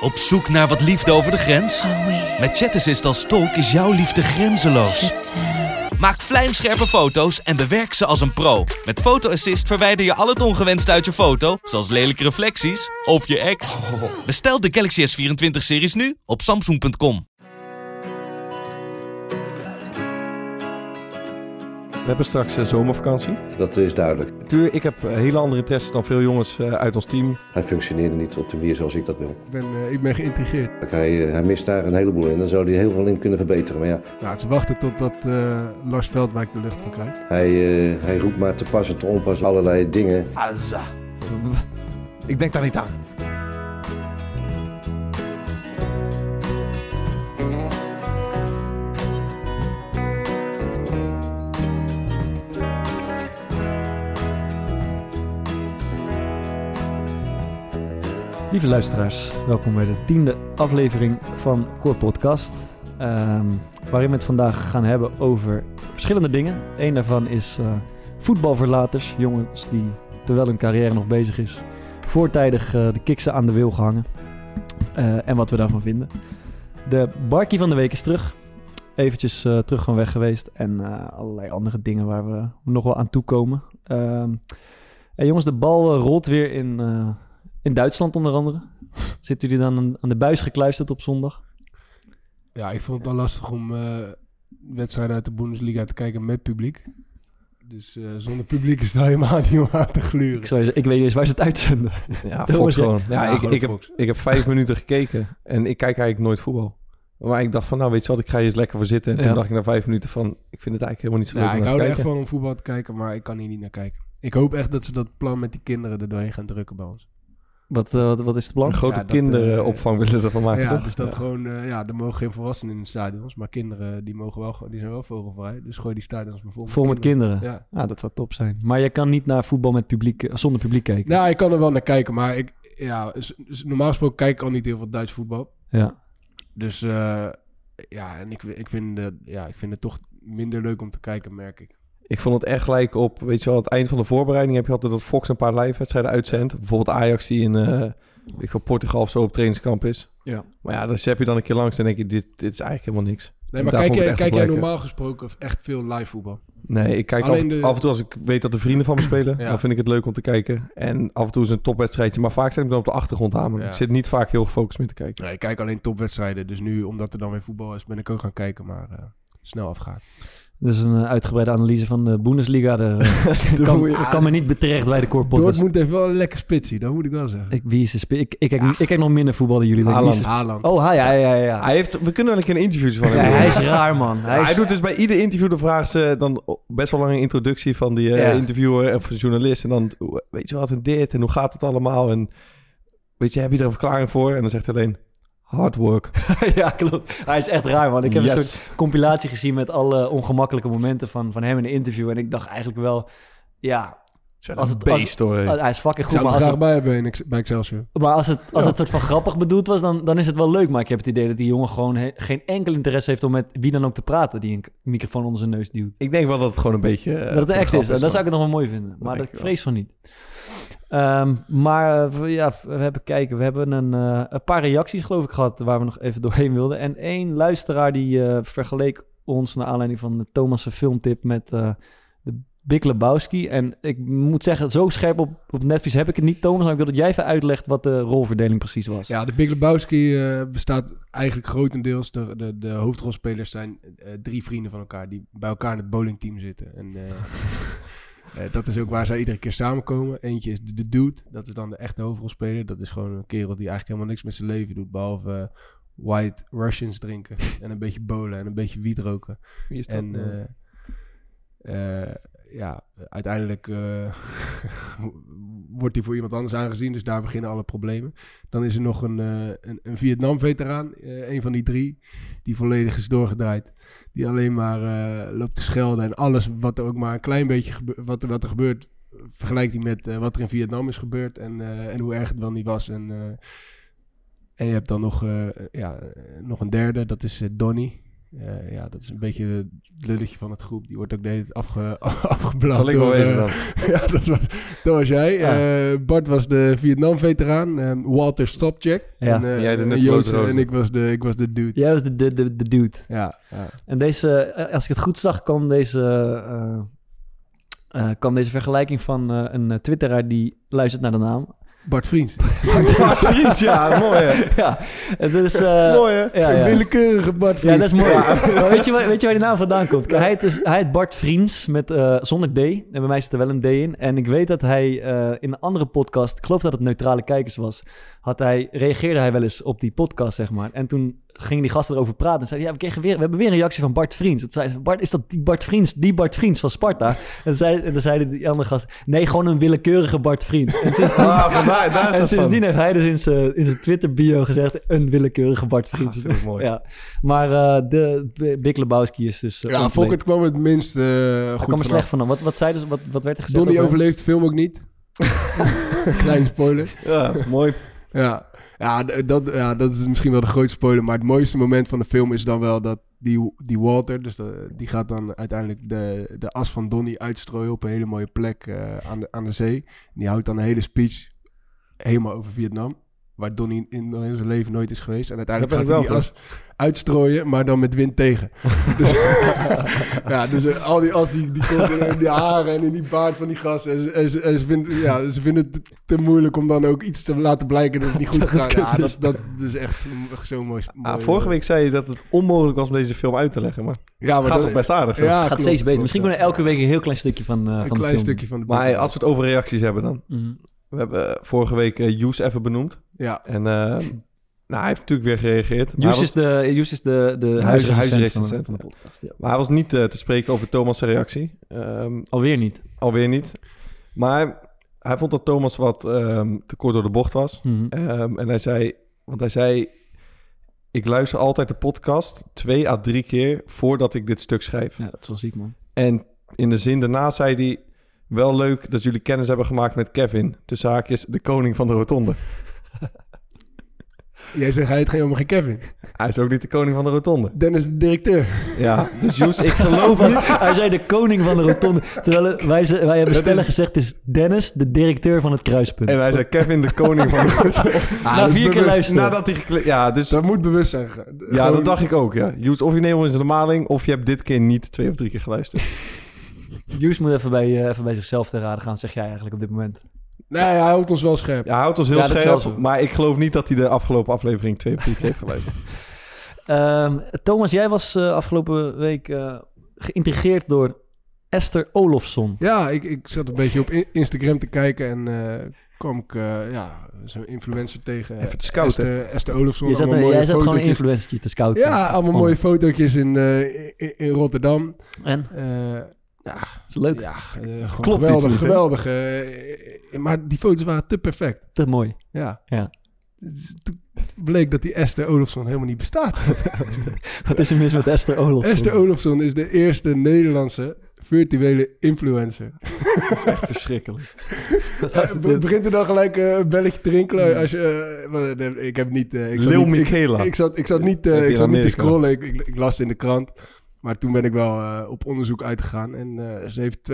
Op zoek naar wat liefde over de grens? Met ChatAssist als tolk is jouw liefde grenzeloos. Maak vlijmscherpe foto's en bewerk ze als een pro. Met Photo Assist verwijder je al het ongewenst uit je foto, zoals lelijke reflecties of je ex. Bestel de Galaxy S24-series nu op samsung.com. We hebben straks eh, zomervakantie. Dat is duidelijk. Tuur, ik heb eh, hele andere interesses dan veel jongens eh, uit ons team. Hij functioneerde niet op de manier zoals ik dat wil. Ik ben, ik ben geïntrigeerd. Hij, hij mist daar een heleboel in. Daar zou hij heel veel in kunnen verbeteren. Maar ja, Nou, het is wachten totdat eh Lars Veldwijk de lucht van krijgt. hij, eh, hij roept maar te pas en te onpas allerlei dingen. Azza. Ik denk daar niet aan. Lieve luisteraars, welkom bij de tiende aflevering van Core Podcast. ehm, waarin we het vandaag gaan hebben over verschillende dingen. Eén daarvan is eh, voetbalverlaters, jongens die terwijl hun carrière nog bezig is, voortijdig eh, de kiksen aan de wil gehangen. Eh, en wat we daarvan vinden. De Barkie van de week is terug. Eventjes terug van weg geweest. En allerlei andere dingen waar we nog wel aan toekomen. Ehm en jongens, de bal rolt weer in, in Duitsland onder andere. Zitten jullie dan aan, aan de buis gekluisterd op zondag? Ja, ik vond het al lastig om eh, wedstrijden uit de Bundesliga te kijken met publiek. Dus eh, zonder publiek is het helemaal niet om aan te gluren. Ik, zou zeggen, ik weet niet eens waar ze het uitzenden. Ja, Dat Fox gewoon. Ja, Ja, ik, gewoon ik, heb, ik heb vijf minuten gekeken en ik kijk eigenlijk nooit voetbal. Maar ik dacht van, nou weet je wat, ik ga hier eens lekker voor zitten. En Ja. toen dacht ik na vijf minuten van, ik vind het eigenlijk helemaal niet zo leuk Ja, om ik hou er echt van om voetbal te kijken, maar ik kan hier niet naar kijken. Ik hoop echt dat ze dat plan met die kinderen er doorheen gaan drukken bij ons. Wat, eh, wat, wat is het plan? Een grote Ja, dat, kinderopvang willen ze ervan maken, ja, toch? dus dat Ja. gewoon, eh, ja, er mogen geen volwassenen in de stadions, maar kinderen die mogen wel, gewoon- die zijn wel vogelvrij. Dus gooi die stadions maar vol met Vol met kinderen. Ja. Ja, dat zou top zijn. Maar je kan niet naar voetbal met publiek, eh, zonder publiek kijken. Nou, ik kan er wel naar kijken, maar ik, ja, normaal gesproken kijk ik al niet heel veel Duits voetbal. Ja. Dus eh, ja, en ik, ik, vind, ja, ik vind het toch minder leuk om te kijken, merk ik. Ik vond het echt lijken op, weet je wel, aan het eind van de voorbereiding heb je altijd dat Fox een paar live wedstrijden uitzendt. Bijvoorbeeld Ajax die in weet ik Portugal of zo op trainingskamp is. Ja. Maar ja, dan zet je dan een keer langs en denk je, dit, dit is eigenlijk helemaal niks. Nee, maar kijk, jij, kijk jij normaal gesproken echt veel live voetbal? Nee, ik kijk af, de- af en toe als ik weet dat de vrienden van me spelen, Ja. dan vind ik het leuk om te kijken. En af en toe is een topwedstrijdje, maar vaak zit ik dan op de achtergrond aan. Maar Ja. Ik zit niet vaak heel gefocust mee te kijken. Nee, ik kijk alleen topwedstrijden. Dus nu, omdat er dan weer voetbal is, ben ik ook gaan kijken, maar eh, snel Dus een eh, uitgebreide analyse van de Bundesliga. Daar eh, kan, goeie- kan me niet beterecht bij de Core Podcast. Dortmund heeft wel een lekker spitsie, dat moet ik wel zeggen. Ik, wie is de ik, ik, kijk, ik kijk nog minder voetbal dan jullie. is de- Haaland. Oh, ha, ja, ja, ja. ja. Hij heeft, we kunnen wel een keer een interview van hem Ja, hij is raar, man. Hij, Hij, is- doet dus bij ieder interview, de vraag ze dan best wel lang een introductie van die eh, Ja. interviewer of journalist. En dan, weet je wat, en dit, en hoe gaat het allemaal? En weet je, heb je er een verklaring voor? En dan zegt hij alleen, hard work. ja, klopt. Hij is echt raar, man. Ik heb een soort compilatie gezien met alle ongemakkelijke momenten van, van hem in de interview. En ik dacht eigenlijk wel, ja, als het, als, beest hoor. hij is fucking Ik goed, zou maar als graag het, bij hebben bij Excelsior. maar als het, als Ja. het soort van grappig bedoeld was, dan, dan is het wel leuk. Maar ik heb het idee dat die jongen gewoon he- geen enkel interesse heeft om met wie dan ook te praten die een microfoon onder zijn neus duwt. Ik denk wel dat het gewoon een beetje... eh, dat het voor echt is. En dat zou ik het nog wel mooi vinden. Maar dat ik vrees van niet. Ehm, maar eh, we- ja, we hebben kijken. We hebben een, eh, een paar reacties geloof ik gehad waar we nog even doorheen wilden. En één luisteraar die eh, vergeleek ons naar aanleiding van de Thomas' filmtip met de Big Lebowski. En ik moet zeggen, zo scherp op, op Netflix heb ik het niet, Thomas. Maar ik wil dat jij even uitlegt wat de rolverdeling precies was. Ja, de Big Lebowski bestaat eigenlijk grotendeels. De, de, de hoofdrolspelers zijn drie vrienden van elkaar die bij elkaar in het bowlingteam zitten. En dat is ook waar zij iedere keer samenkomen. Eentje is de, de Dude, dat is dan de echte hoofdrolspeler. Dat is gewoon een kerel die eigenlijk helemaal niks met zijn leven doet, behalve eh, white Russians drinken en een beetje bowlen en een beetje wiet roken. Wie is dat? En nou? eh, eh, ja, uiteindelijk eh, wordt hij voor iemand anders aangezien. Dus daar beginnen alle problemen. Dan is er nog een, eh, een, een Vietnam-veteraan. eh, een van die drie. Die volledig is doorgedraaid. Die alleen maar eh, loopt te schelden. En alles wat er ook maar een klein beetje gebe- wat, wat er gebeurt. Vergelijkt hij met eh, wat er in Vietnam is gebeurd. En, eh, en hoe erg het wel niet was. En, en je hebt dan nog, ja, nog een derde. Dat is Donny. Eh, ja, dat is een beetje het lulletje van het groep. Die wordt ook de hele tijd afge, afgeblaft. Zal ik wel wezen eh, dan? ja, dat was, dat was jij. Ja. Eh, Bart was de Vietnam-veteraan. eh, Walter Stopcheck. Ja. En, eh, Jij de Joost. En ik was de, ik was de dude. Jij was de, de, de, de dude. Ja, ja. En deze, als ik het goed zag, kwam deze, eh, eh, kwam deze vergelijking van eh, een twitteraar die luistert naar de naam. Bart Vriends. Bart Vriends, ja, mooi hè. ja, dat is... eh, Mooi hè. ja, ja. willekeurige Bart Ja, Vriends. dat is mooi. Weet, je, waar- weet je waar die naam vandaan komt? Hij heet, dus, hij heet Bart Vriends met, eh, zonder D. En bij mij zit er wel een D in. En ik weet dat hij eh, in een andere podcast, ik geloof dat het Neutrale Kijkers was, had hij, reageerde hij wel eens op die podcast, zeg maar. En toen gingen die gasten erover praten en zeiden, ja, we, kregen weer, we hebben weer een reactie van Bart Vriends. Dat zei, ze, Bart, is dat die Bart Vriends, die Bart Vriends van Sparta? En, zei, en dan zeiden die andere gasten, nee, gewoon een willekeurige Bart Vriend. En sindsdien, Ah, vandaar, daar is en dat sindsdien van. heeft hij dus in zijn, in zijn Twitter-bio gezegd, een willekeurige Bart Vriends. Ah, vind ik mooi. Ja, maar eh, de B- Big Lebowski is dus... uh, Ja, Fokkert kwam het minst eh Hij goed kwam er vanaf. slecht van. Wat, wat, zeiden ze, wat, wat werd er gezegd Donnie over overleeft de film ook niet. Kleine spoiler. Ja, mooi. Ja, ja, dat, ja, dat is misschien wel de grootste spoiler. Maar het mooiste moment van de film is dan wel dat die, die Walter, dus de- die gaat dan uiteindelijk de, de as van Donnie uitstrooien op een hele mooie plek eh, aan, de, aan de zee. En die houdt dan een hele speech helemaal over Vietnam. Waar Donnie in, in zijn leven nooit is geweest. En uiteindelijk gaat hij die as uitstrooien, maar dan met wind tegen. dus, ja, dus eh, al die as die, die komt in die haren en in die baard van die gasten. En, ze- en, ze- en ze, vinden, ja, ze vinden het te moeilijk om dan ook iets te laten blijken dat het niet goed gaat. Ja, dat, dat is echt zo'n mooi... Ah, vorige week zei je dat het onmogelijk was om deze film uit te leggen, maar ja, maar gaat dat- toch best aardig zo. Ja, Gaat klopt, steeds beter. klopt, Misschien kunnen we elke week een heel klein stukje van, eh Een van de klein film. stukje van de Maar hey, als we het over reacties hebben dan. Mhm. We hebben eh, vorige week uh, Joes even benoemd. Ja, En eh, nou, hij heeft natuurlijk weer gereageerd. Hij is de, is de, de huisrecensent de- ja. de. Maar hij was niet eh, te spreken over Thomas' reactie. Ehm, Alweer niet. alweer niet. Maar hij vond dat Thomas wat ehm, te kort door de bocht was. Mhm. Ehm, en hij zei, want hij zei, ik luister altijd de podcast twee à drie keer voordat ik dit stuk schrijf. Ja, dat is wel ziek, man. En in de zin daarna zei hij, wel leuk dat jullie kennis hebben gemaakt met Kevin. Tussen haakjes, de koning van de rotonde. jij zegt hij heet geen helemaal geen Kevin. Hij is ook niet de koning van de rotonde. Dennis de directeur. Ja, dus Joes, ik geloof niet. Hij zei de koning van de rotonde. Terwijl het- wij, ze- wij hebben stellen is- gezegd, het is Dennis, de directeur van het kruispunt. En hij zei Kevin, de koning van de rotonde. Na dat is vier keer bewust. luisteren. Nadat hij gekle- Ja, dus... Dat moet bewust zijn. gegaan. Ja, dat dacht ik ook, ja. Joes, of je neemt ons in de maling, of je hebt dit keer niet twee of drie keer geluisterd. Joes moet even bij, eh, even bij zichzelf te raden gaan, zeg jij eigenlijk op dit moment. Nee, hij houdt ons wel scherp. Ja, hij houdt ons heel Ja, scherp, maar ik geloof niet dat hij de afgelopen aflevering twee of drie keer heeft geluisterd. Ehm, Thomas, jij was eh, afgelopen week eh, geïntrigeerd door Esther Olofsson. Ja, ik, ik zat een beetje op in- Instagram te kijken en eh, kwam ik eh, ja, zo'n influencer tegen. Even te scouten. Esther, Esther Olofsson. Je zat, allemaal jij mooie zat gewoon een influencertje te scouten. Ja, allemaal Oh. mooie fotootjes in, eh, in, in Rotterdam. En? Eh, ja, Is leuk? ja eh, Klopt geweldig, niet, geweldig. eh, maar die foto's waren te perfect. Is mooi. Ja. Ja. Dus Toen bleek dat die Esther Olofsson helemaal niet bestaat. Wat is er mis met Esther Olofsson? Esther Olofsson is de eerste Nederlandse virtuele influencer. Dat is echt verschrikkelijk. Eh, be- begint er dan gelijk eh, een belletje te rinkelen als je... eh, nee, ik heb niet... eh, ik Lil niet- Michaela. Ik, zat, ik zat niet, eh, ik zat niet te scrollen, ik, las in de krant. Maar toen ben ik wel eh, op onderzoek uitgegaan. En eh, ze heeft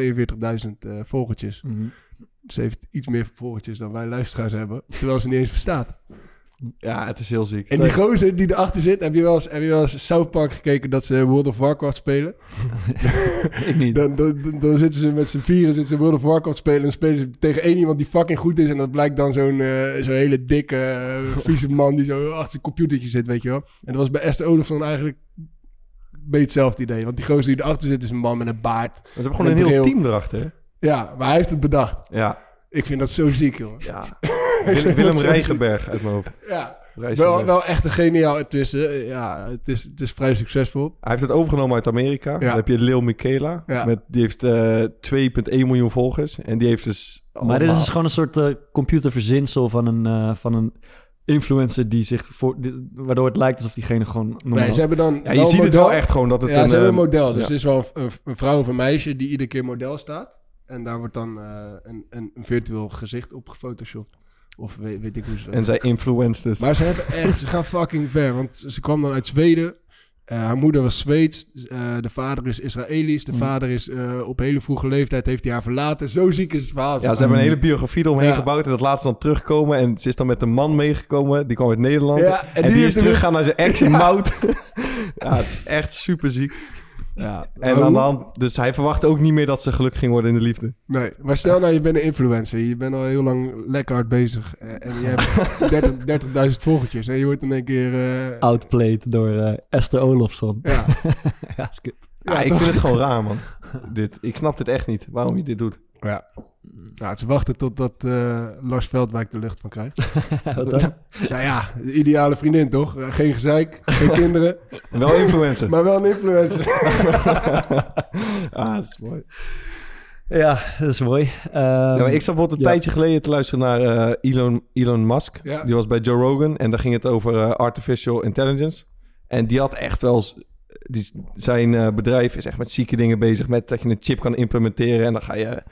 42.000 eh volgertjes. Mhm. Ze heeft iets meer volgertjes dan wij luisteraars hebben. Terwijl ze niet eens bestaat. Ja, het is heel ziek. En die gozer die erachter zit... Heb je wel eens, heb je wel eens South Park gekeken dat ze World of Warcraft spelen? ik niet. Dan, dan, dan- zitten ze met z'n vieren zitten ze World of Warcraft spelen... en spelen ze tegen één iemand die fucking goed is... en dat blijkt dan zo'n zo'n hele dikke, vieze man... die zo achter zijn computertje zit, weet je wel. En dat was bij Esther Olofsson eigenlijk... beetje hetzelfde idee. Want die gozer die erachter zit is een man met een baard. We hebben gewoon een heel bril. team erachter? Ja, maar hij heeft het bedacht. Ja, Ik vind dat zo ziek, joh. ja. Willem, Willem Rijgenberg uit mijn hoofd. Ja, wel, wel echt een geniaal tussen. Ja, het is, het is vrij succesvol. Hij heeft het overgenomen uit Amerika. Dan heb je Lil Michaela. Ja. Met, die heeft eh 2,1 miljoen volgers. En die heeft dus Maar dit is dus gewoon een soort eh, computerverzinsel van een, eh, van een influencer die zich voor, die- waardoor het lijkt alsof diegene gewoon normaal... Nee, ze hebben dan Ja, je ziet het wel echt gewoon dat het ja, een... ze hebben een eh, model. Dus ja. het is wel een, een vrouw of een meisje die iedere keer model staat. En daar wordt dan eh, een, een, een virtueel gezicht op gefotoshopt. Of weet, weet ik hoe ze dat En zij influenced dus. Maar ze hebben echt, ze gaan fucking ver. Want ze kwam dan uit Zweden. Eh, haar moeder was Zweeds. Eh, de vader is Israëlisch. De Mm. vader is eh, op hele vroege leeftijd heeft hij haar verlaten. Zo ziek is het verhaal. Ja, ze hebben een hele biografie eromheen Ja. gebouwd. En dat laat ze dan terugkomen. En ze is dan met een man meegekomen. Die kwam uit Nederland. Ja, en, die, is er teruggegaan naar zijn ex in Ja. Mout. ja, het is echt super ziek. Ja, En maar aan de hoe- hand, dus hij verwacht ook niet meer dat ze gelukkig ging worden in de liefde. Nee, maar stel nou, je bent een influencer. Je bent al heel lang lekker hard bezig. eh, en je hebt 30 30.000 volgertjes. En je wordt in één keer... eh, Outplayed door eh, Esther Olofsson. ja, ja, is kut. Ja, ik vind het gewoon raar, man. Dit, ik snap dit echt niet, waarom je dit doet. Ja. Nou, ze wachten totdat eh Lars Veldwijk de lucht van krijgt. Wat dan? Nou ja, de ideale vriendin toch? Eh, Geen gezeik, geen kinderen, Wel influencer. maar wel een influencer. ah, dat is mooi. Ja, dat is mooi. Ehm, Ja, maar ik zat bijvoorbeeld een ja. tijdje geleden te luisteren naar eh, Elon, Elon Musk. Ja. Die was bij Joe Rogan en daar ging het over artificial intelligence. En die had echt wel... Die, zijn eh, bedrijf is echt met zieke dingen bezig. Met dat je een chip kan implementeren. En dan ga je eh,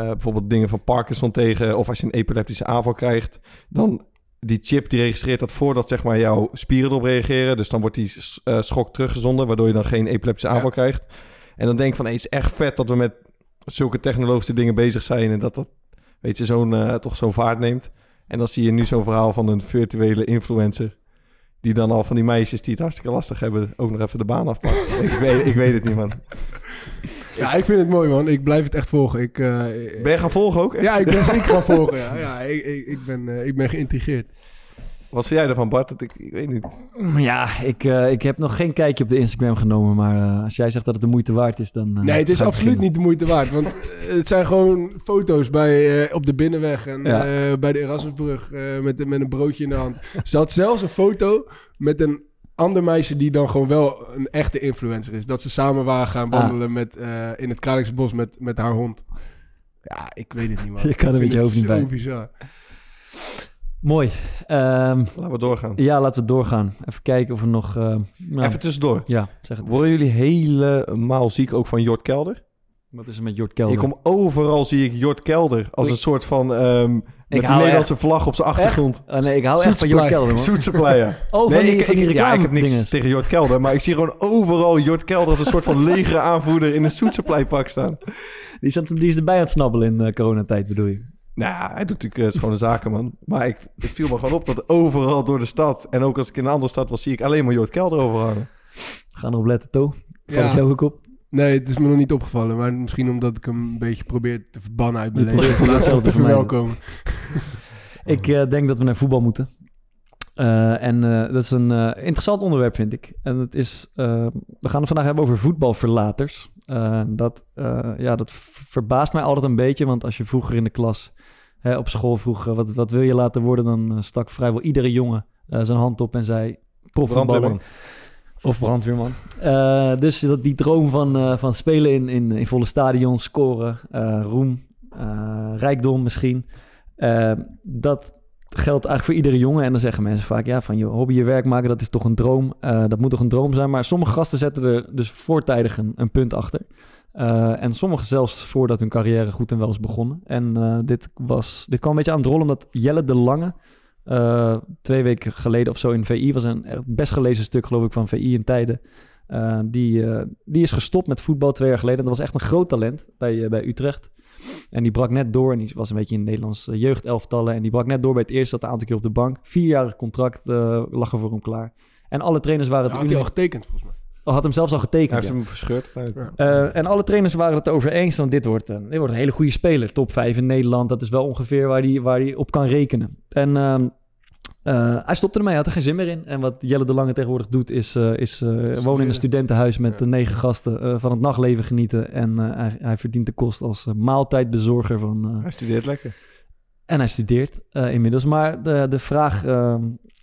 bijvoorbeeld dingen van Parkinson tegen. Of als je een epileptische aanval krijgt. Dan die chip die registreert dat voordat zeg maar, jouw spieren erop reageren. Dus dan wordt die eh, schok teruggezonden. Waardoor je dan geen epileptische Ja. aanval krijgt. En dan denk ik van... Hey, het is echt vet dat we met zulke technologische dingen bezig zijn. En dat dat weet je, zo'n, toch zo'n vaart neemt. En dan zie je nu zo'n verhaal van een virtuele influencer. Die dan al van die meisjes die het hartstikke lastig hebben, ook nog even de baan afpakt. ik, weet, ik weet het niet, man. Ja, ik vind het mooi man. Ik blijf het echt volgen. Ik, eh, Ben je gaan volgen ook? echt? Ja, ik ben zeker gaan volgen. Ja, ja ik, ik, ik, ben, eh, ik ben geïntrigeerd. Wat vind jij ervan, Bart? Dat ik, ik weet niet. Ja, ik, eh, ik heb nog geen kijkje op de Instagram genomen. Maar eh, als jij zegt dat het de moeite waard is, dan. eh, Nee, het is absoluut niet de moeite waard. Want het zijn gewoon foto's bij, eh, op de binnenweg en Ja. eh, bij de Erasmusbrug eh, met, met een broodje in de hand. Ze had zelfs een foto met een ander meisje die dan gewoon wel een echte influencer is. Dat ze samen waren gaan Ah. wandelen met, eh, in het Kralingse bos met, met haar hond. Ja, ik weet het niet, man. Je kan er Ik met je hoofd niet het zo bij. bizar. Mooi. Ehm, Laten we doorgaan. ja, laten we doorgaan. Even kijken of we nog. eh, nou, Even tussendoor. Ja, zeg het. Worden jullie helemaal ziek ook van Jort Kelder? Wat is er met Jort Kelder? Ik kom overal, zie ik Jort Kelder als een soort van... ehm met de Nederlandse vlag op zijn achtergrond. Oh, nee, ik hou echt van Jort. Kelder, man. Oh, van Nee, die, ik, van die ik, ja, ik heb niks tegen Jort Kelder, maar ik zie gewoon overal Jort Kelder als een soort van legere aanvoerder in een Soetsupply pak staan. Die, zat, die is erbij aan het snabbelen in eh, coronatijd, bedoel je? Nou, ja, hij doet natuurlijk uh, schone zaken, man. Maar ik, het viel me gewoon op dat overal door de stad, en ook als ik in een andere stad was, zie ik alleen maar Jort Kelder overhangen. Ga erop letten, To. Valt Ja. het jou ook op? Nee, het is me nog niet opgevallen. Maar misschien omdat ik hem een beetje probeer te verbannen uit mijn leven. probeert In plaats van het te verwelkomen. Ik eh, denk dat we naar voetbal moeten. Eh, en eh, dat is een eh, interessant onderwerp, vind ik. En het is, we gaan het vandaag hebben over voetbalverlaters. Dat, eh, ja, dat verbaast mij altijd een beetje, want als je vroeger in de klas hè, op school vroeg... wat, wat wil je laten worden, dan eh, stak vrijwel iedere jongen eh, zijn hand op en zei... Profvoetballer. Of brandweerman. Eh, dus dat die droom van, van spelen in, in, in volle stadions, scoren, roem, rijkdom misschien. dat geldt eigenlijk voor iedere jongen. En dan zeggen mensen vaak, ja, van je hobby je werk maken, dat is toch een droom. Dat moet toch een droom zijn. Maar sommige gasten zetten er dus voortijdig een, een punt achter. Eh, en sommigen zelfs voordat hun carrière goed en wel is begonnen. En eh, dit, was, dit kwam een beetje aan het rollen omdat Jelle de Lange... eh, twee weken geleden of zo in VI was een best gelezen stuk, geloof ik, van VI in tijden. Die, die is gestopt met voetbal twee jaar geleden. En dat was echt een groot talent bij, bij Utrecht. En die brak net door. En die was een beetje in het Nederlands eh, jeugdelftallen. En die brak net door bij het eerste. Zat een aantal keer op de bank. Vierjarig contract lag er voor hem klaar. En alle trainers waren Ja, het... had hij al getekend volgens mij. Oh, had hem zelfs al Hij getekend. heeft ja. hem verscheurd. Eh, en alle trainers waren het erover eens. Dan dit wordt, een, dit wordt een hele goede speler. Top 5 in Nederland. Dat is wel ongeveer waar hij waar die op kan rekenen. En ehm, eh, hij stopte ermee. Hij had er geen zin meer in. En wat Jelle de Lange tegenwoordig doet... is, eh, is eh, wonen in een studentenhuis met Ja. eh, negen gasten... eh, van het nachtleven genieten. En eh, hij, hij verdient de kost als maaltijdbezorger van... eh, Hij studeert lekker. En hij studeert eh, inmiddels. Maar de, de vraag ehm,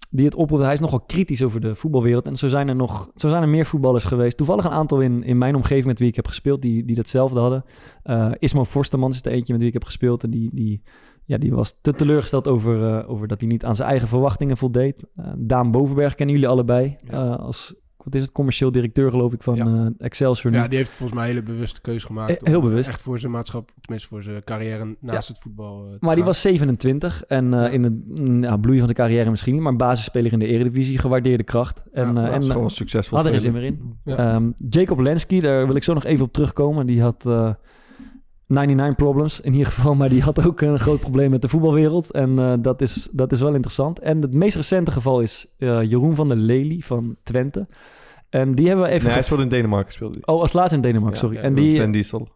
die het oproept, hij is nogal kritisch over de voetbalwereld. En zo zijn er nog zo zijn er meer voetballers geweest. Toevallig een aantal in, in mijn omgeving met wie ik heb gespeeld, die, die datzelfde hadden. Eh Ismo is er eentje met wie ik heb gespeeld. En die, die, ja, die was te teleurgesteld over, eh, over dat hij niet aan zijn eigen verwachtingen voldeed. Eh, Daan Bovenberg kennen jullie allebei. Ja. als, wat is het, commercieel directeur geloof ik van Ja. eh, Excelsior nu. Ja, die heeft volgens mij een hele bewuste keuze gemaakt. Eh, heel bewust. Echt voor zijn maatschap, tenminste voor zijn carrière naast het voetbal. eh, Maar die was 27 en eh, Ja. in het mm, ja, bloei van de carrière misschien niet, maar basisspeler in de Eredivisie, gewaardeerde kracht. En, Ja, eh, en dat is eh, gewoon succesvol had er eens speler. in meer in. Ja. Ehm, Jacob Lenski, daar wil ik zo nog even op terugkomen. Die had eh 99 problems in ieder geval, maar die had ook een groot probleem met de voetbalwereld. En eh, dat, is, dat is wel interessant. En het meest recente geval is eh, Jeroen van der Lely van Twente. En die hebben we even... Nee, hij speelde in Denemarken. Speelde hij. Oh, als laatste in Denemarken, Ja, sorry. ja, en die, Van Diesel.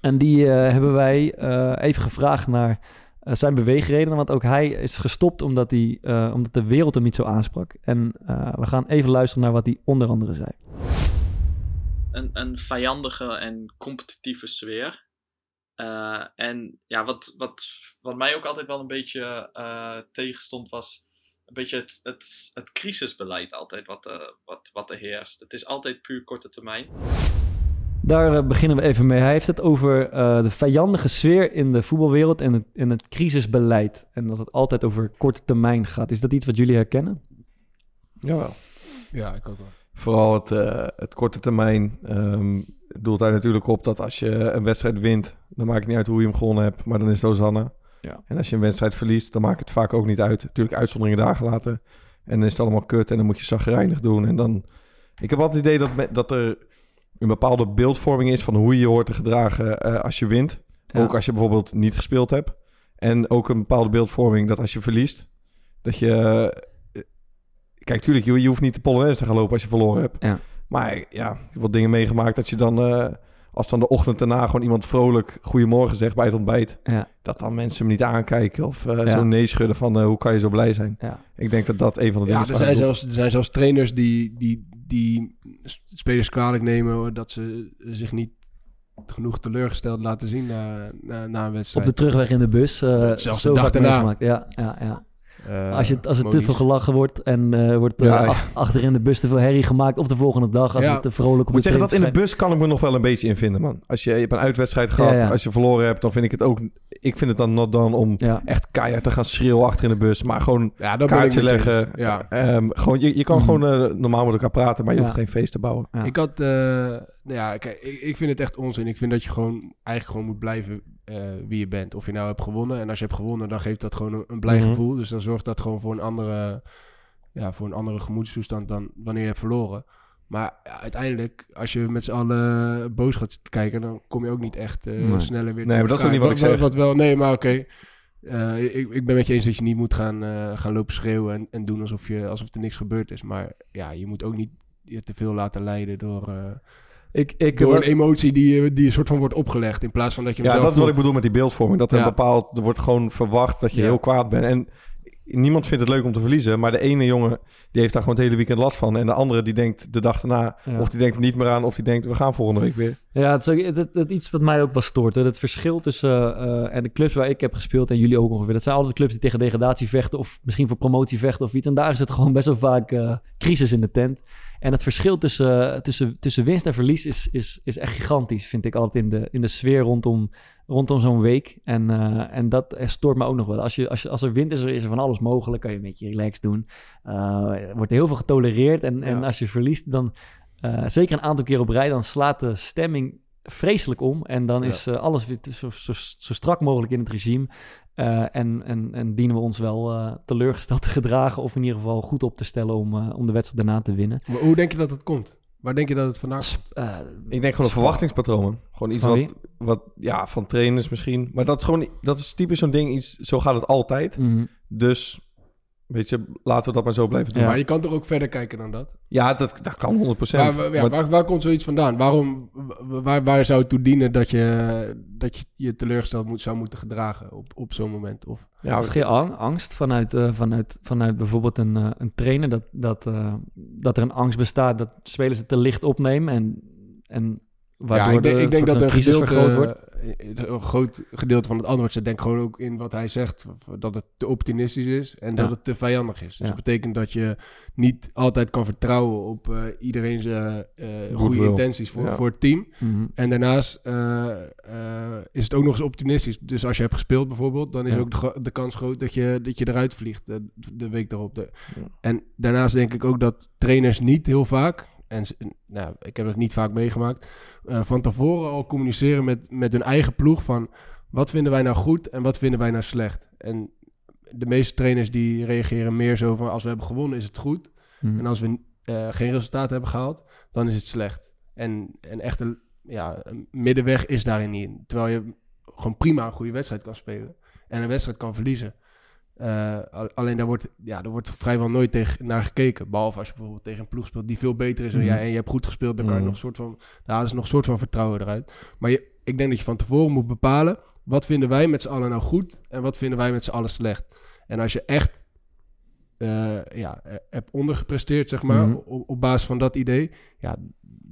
en die eh, hebben wij eh, even gevraagd naar eh, zijn beweegredenen. Want ook hij is gestopt omdat, hij, eh, omdat de wereld hem niet zo aansprak. En eh, we gaan even luisteren naar wat hij onder andere zei. een, een vijandige en competitieve sfeer. Eh, en ja, wat, wat, wat mij ook altijd wel een beetje eh, tegenstond, was een beetje het, het, het crisisbeleid altijd wat, eh, wat, wat er heerst. Het is altijd puur korte termijn. Daar eh, beginnen we even mee. Hij heeft het over eh, de vijandige sfeer in de voetbalwereld en het, en het crisisbeleid. En dat het altijd over korte termijn gaat. Is dat iets wat jullie herkennen? Jawel. Ja, ik ook wel. Vooral het, eh, het korte termijn ehm, doelt daar natuurlijk op dat als je een wedstrijd wint, dan maakt het niet uit hoe je hem gewonnen hebt, maar dan is het. Ja. En als je een wedstrijd verliest, dan maakt het vaak ook niet uit. Natuurlijk uitzonderingen daar gelaten. En dan is het allemaal kut en dan moet je zagrijnig doen. En dan... Ik heb altijd het idee dat, me- dat er een bepaalde beeldvorming is van hoe je je hoort te gedragen eh, als je wint. Ja. Ook als je bijvoorbeeld niet gespeeld hebt. En ook een bepaalde beeldvorming dat als je verliest, dat je... eh, Kijk, tuurlijk, je, je hoeft niet de Polonaise te gaan lopen als je verloren hebt. Ja. Maar ja, ik heb wat dingen meegemaakt dat je dan... eh, als dan de ochtend daarna gewoon iemand vrolijk goedemorgen zegt bij het ontbijt... Ja. dat dan mensen me niet aankijken of eh, Ja. zo nee schudden van... eh, hoe kan je zo blij zijn? Ja. Ik denk dat dat een van de dingen Ja, is er zijn, zelfs, er zijn zelfs trainers die, die, die spelers kwalijk nemen dat ze zich niet genoeg teleurgesteld laten zien na, na, na een Op wedstrijd. de terugweg in de bus. eh Zelfs zo de dag daarna. meegemaakt. Ja, ja, ja. Eh, als, je, als er te veel gelachen wordt en eh, wordt eh, Ja. ach- achter in de bus te veel herrie gemaakt. Of de volgende dag als Ja. het te vrolijk op Ik moet de zeggen dat in de bus kan ik me nog wel een beetje in vinden, man. Als je, je hebt een uitwedstrijd gehad, Ja, ja. als je verloren hebt, dan vind ik het ook... Ik vind het dan not dan om Ja. echt keihard te gaan schreeuwen achter in de bus. Maar gewoon Ja, kaartje leggen. Ehm, gewoon, je, je kan Mhm. gewoon normaal met elkaar praten, maar je Ja. hoeft geen feest te bouwen. Ja. Ik had, eh, nou ja, kijk, ik, ik vind het echt onzin. Ik vind dat je gewoon eigenlijk gewoon moet blijven eh, wie je bent. Of je nou hebt gewonnen. En als je hebt gewonnen, dan geeft dat gewoon een, een blij Mhm. gevoel. Dus dan zorgt dat gewoon voor een andere, ja, voor een andere gemoedstoestand dan wanneer je hebt verloren. Maar ja, uiteindelijk, als je met z'n allen boos gaat kijken, dan kom je ook niet echt eh, Nee. sneller weer Nee, maar dat is ook niet wat ik zeg. Wat, wel, nee, maar oké. Eh, ik, ik ben met je eens dat je niet moet gaan, gaan lopen schreeuwen en, en doen alsof, je, alsof er niks gebeurd is. Maar ja, je moet ook niet je te veel laten leiden door, Ik, ik, door een emotie die, je- die een soort van wordt opgelegd. In plaats van dat je hem Ja, zelf dat is wat ik bedoel met die beeldvorming. Dat er Ja. een bepaald... Er wordt gewoon verwacht dat je Ja. heel kwaad bent. En niemand vindt het leuk om te verliezen. Maar de ene jongen, die heeft daar gewoon het hele weekend last van. En de andere, die denkt de dag daarna... Ja. Of die denkt er niet meer aan, of die denkt... We gaan volgende week weer. Ja, het is ook, het, het- het iets wat mij ook wel stoort. hè. Het verschil tussen eh, en de clubs waar ik heb gespeeld en jullie ook ongeveer. Dat zijn altijd clubs die tegen degradatie vechten of misschien voor promotie vechten of iets. En daar is het gewoon best wel vaak eh, crisis in de tent. En het verschil tussen, tussen, tussen winst en verlies is, is, is echt gigantisch, vind ik altijd in de, in de sfeer rondom, rondom zo'n week. En, eh, en dat stoort me ook nog wel. Als, je, als, je, als er wint is er, is er van alles mogelijk. Kan je een beetje relaxed doen. Eh, er wordt heel veel getolereerd. En, en als je verliest, dan eh, zeker een aantal keer op rij, dan slaat de stemming vreselijk om. En dan Ja. is alles weer zo, zo, zo strak mogelijk in het regime. Eh, en, en, en dienen we ons wel eh, teleurgesteld te gedragen. Of in ieder geval goed op te stellen om, eh, om de wedstrijd daarna te winnen. Maar hoe denk je dat het komt? Waar denk je dat het vandaan eh, Ik denk gewoon een verwachtingspatroon. Gewoon iets wat, wat... Ja, van trainers misschien. Maar dat is gewoon... Dat is typisch zo'n ding. Iets, zo gaat het altijd. mhm. Dus... Weet je, laten we dat maar zo blijven doen. Ja. Maar je kan toch ook verder kijken dan dat? Ja, dat, dat kan 100%. Waar, waar- ja, Maar- waar, waar komt zoiets vandaan? Waarom, wa- waar, waar zou het toe dienen dat je dat je, je teleurgesteld moet, zou moeten gedragen op, op zo'n moment? Of, ja, Is geen ang- angst vanuit, eh, vanuit, vanuit bijvoorbeeld een, eh, een trainer dat, dat, eh, dat er een angst bestaat dat spelers het te licht opnemen en, en waardoor ja, ik denk, de ik denk dat een crisis gedeelte, vergroot wordt? Een groot gedeelte van het antwoord zit denk ik gewoon ook in wat hij zegt. Dat het te optimistisch is en dat Ja. het te vijandig is. Dus Ja. dat betekent dat je niet altijd kan vertrouwen op eh iedereen's eh, eh, goede intenties voor, Ja. voor het team. Mhm. En daarnaast eh, eh, is het ook nog eens optimistisch. Dus als je hebt gespeeld bijvoorbeeld, dan is ook de, kans groot dat je, dat je eruit vliegt eh, de week daarop. De-. En daarnaast denk ik ook dat trainers niet heel vaak, en nou, ik heb dat niet vaak meegemaakt, eh, van tevoren al communiceren met, met hun eigen ploeg van wat vinden wij nou goed en wat vinden wij nou slecht. En de meeste trainers die reageren meer zo van als we hebben gewonnen is het goed. Mhm. En als we eh, geen resultaat hebben gehaald, dan is het slecht. En, en echt een, ja, een middenweg is daarin niet. Terwijl je gewoon prima een goede wedstrijd kan spelen. En een wedstrijd kan verliezen. Eh, al- alleen daar wordt, ja, daar wordt vrijwel nooit tegen, naar gekeken. Behalve als je bijvoorbeeld tegen een ploeg speelt die veel beter is dan Mhm. jij. En je hebt goed gespeeld, dan kan je Mhm. nog een soort van... Daar ze nog een soort van vertrouwen eruit. Maar je, ik denk dat je van tevoren moet bepalen... wat vinden wij met z'n allen nou goed... en wat vinden wij met z'n allen slecht. En als je echt eh, ja, eh, hebt ondergepresteerd, zeg maar, Mhm. op, op basis van dat idee, ja,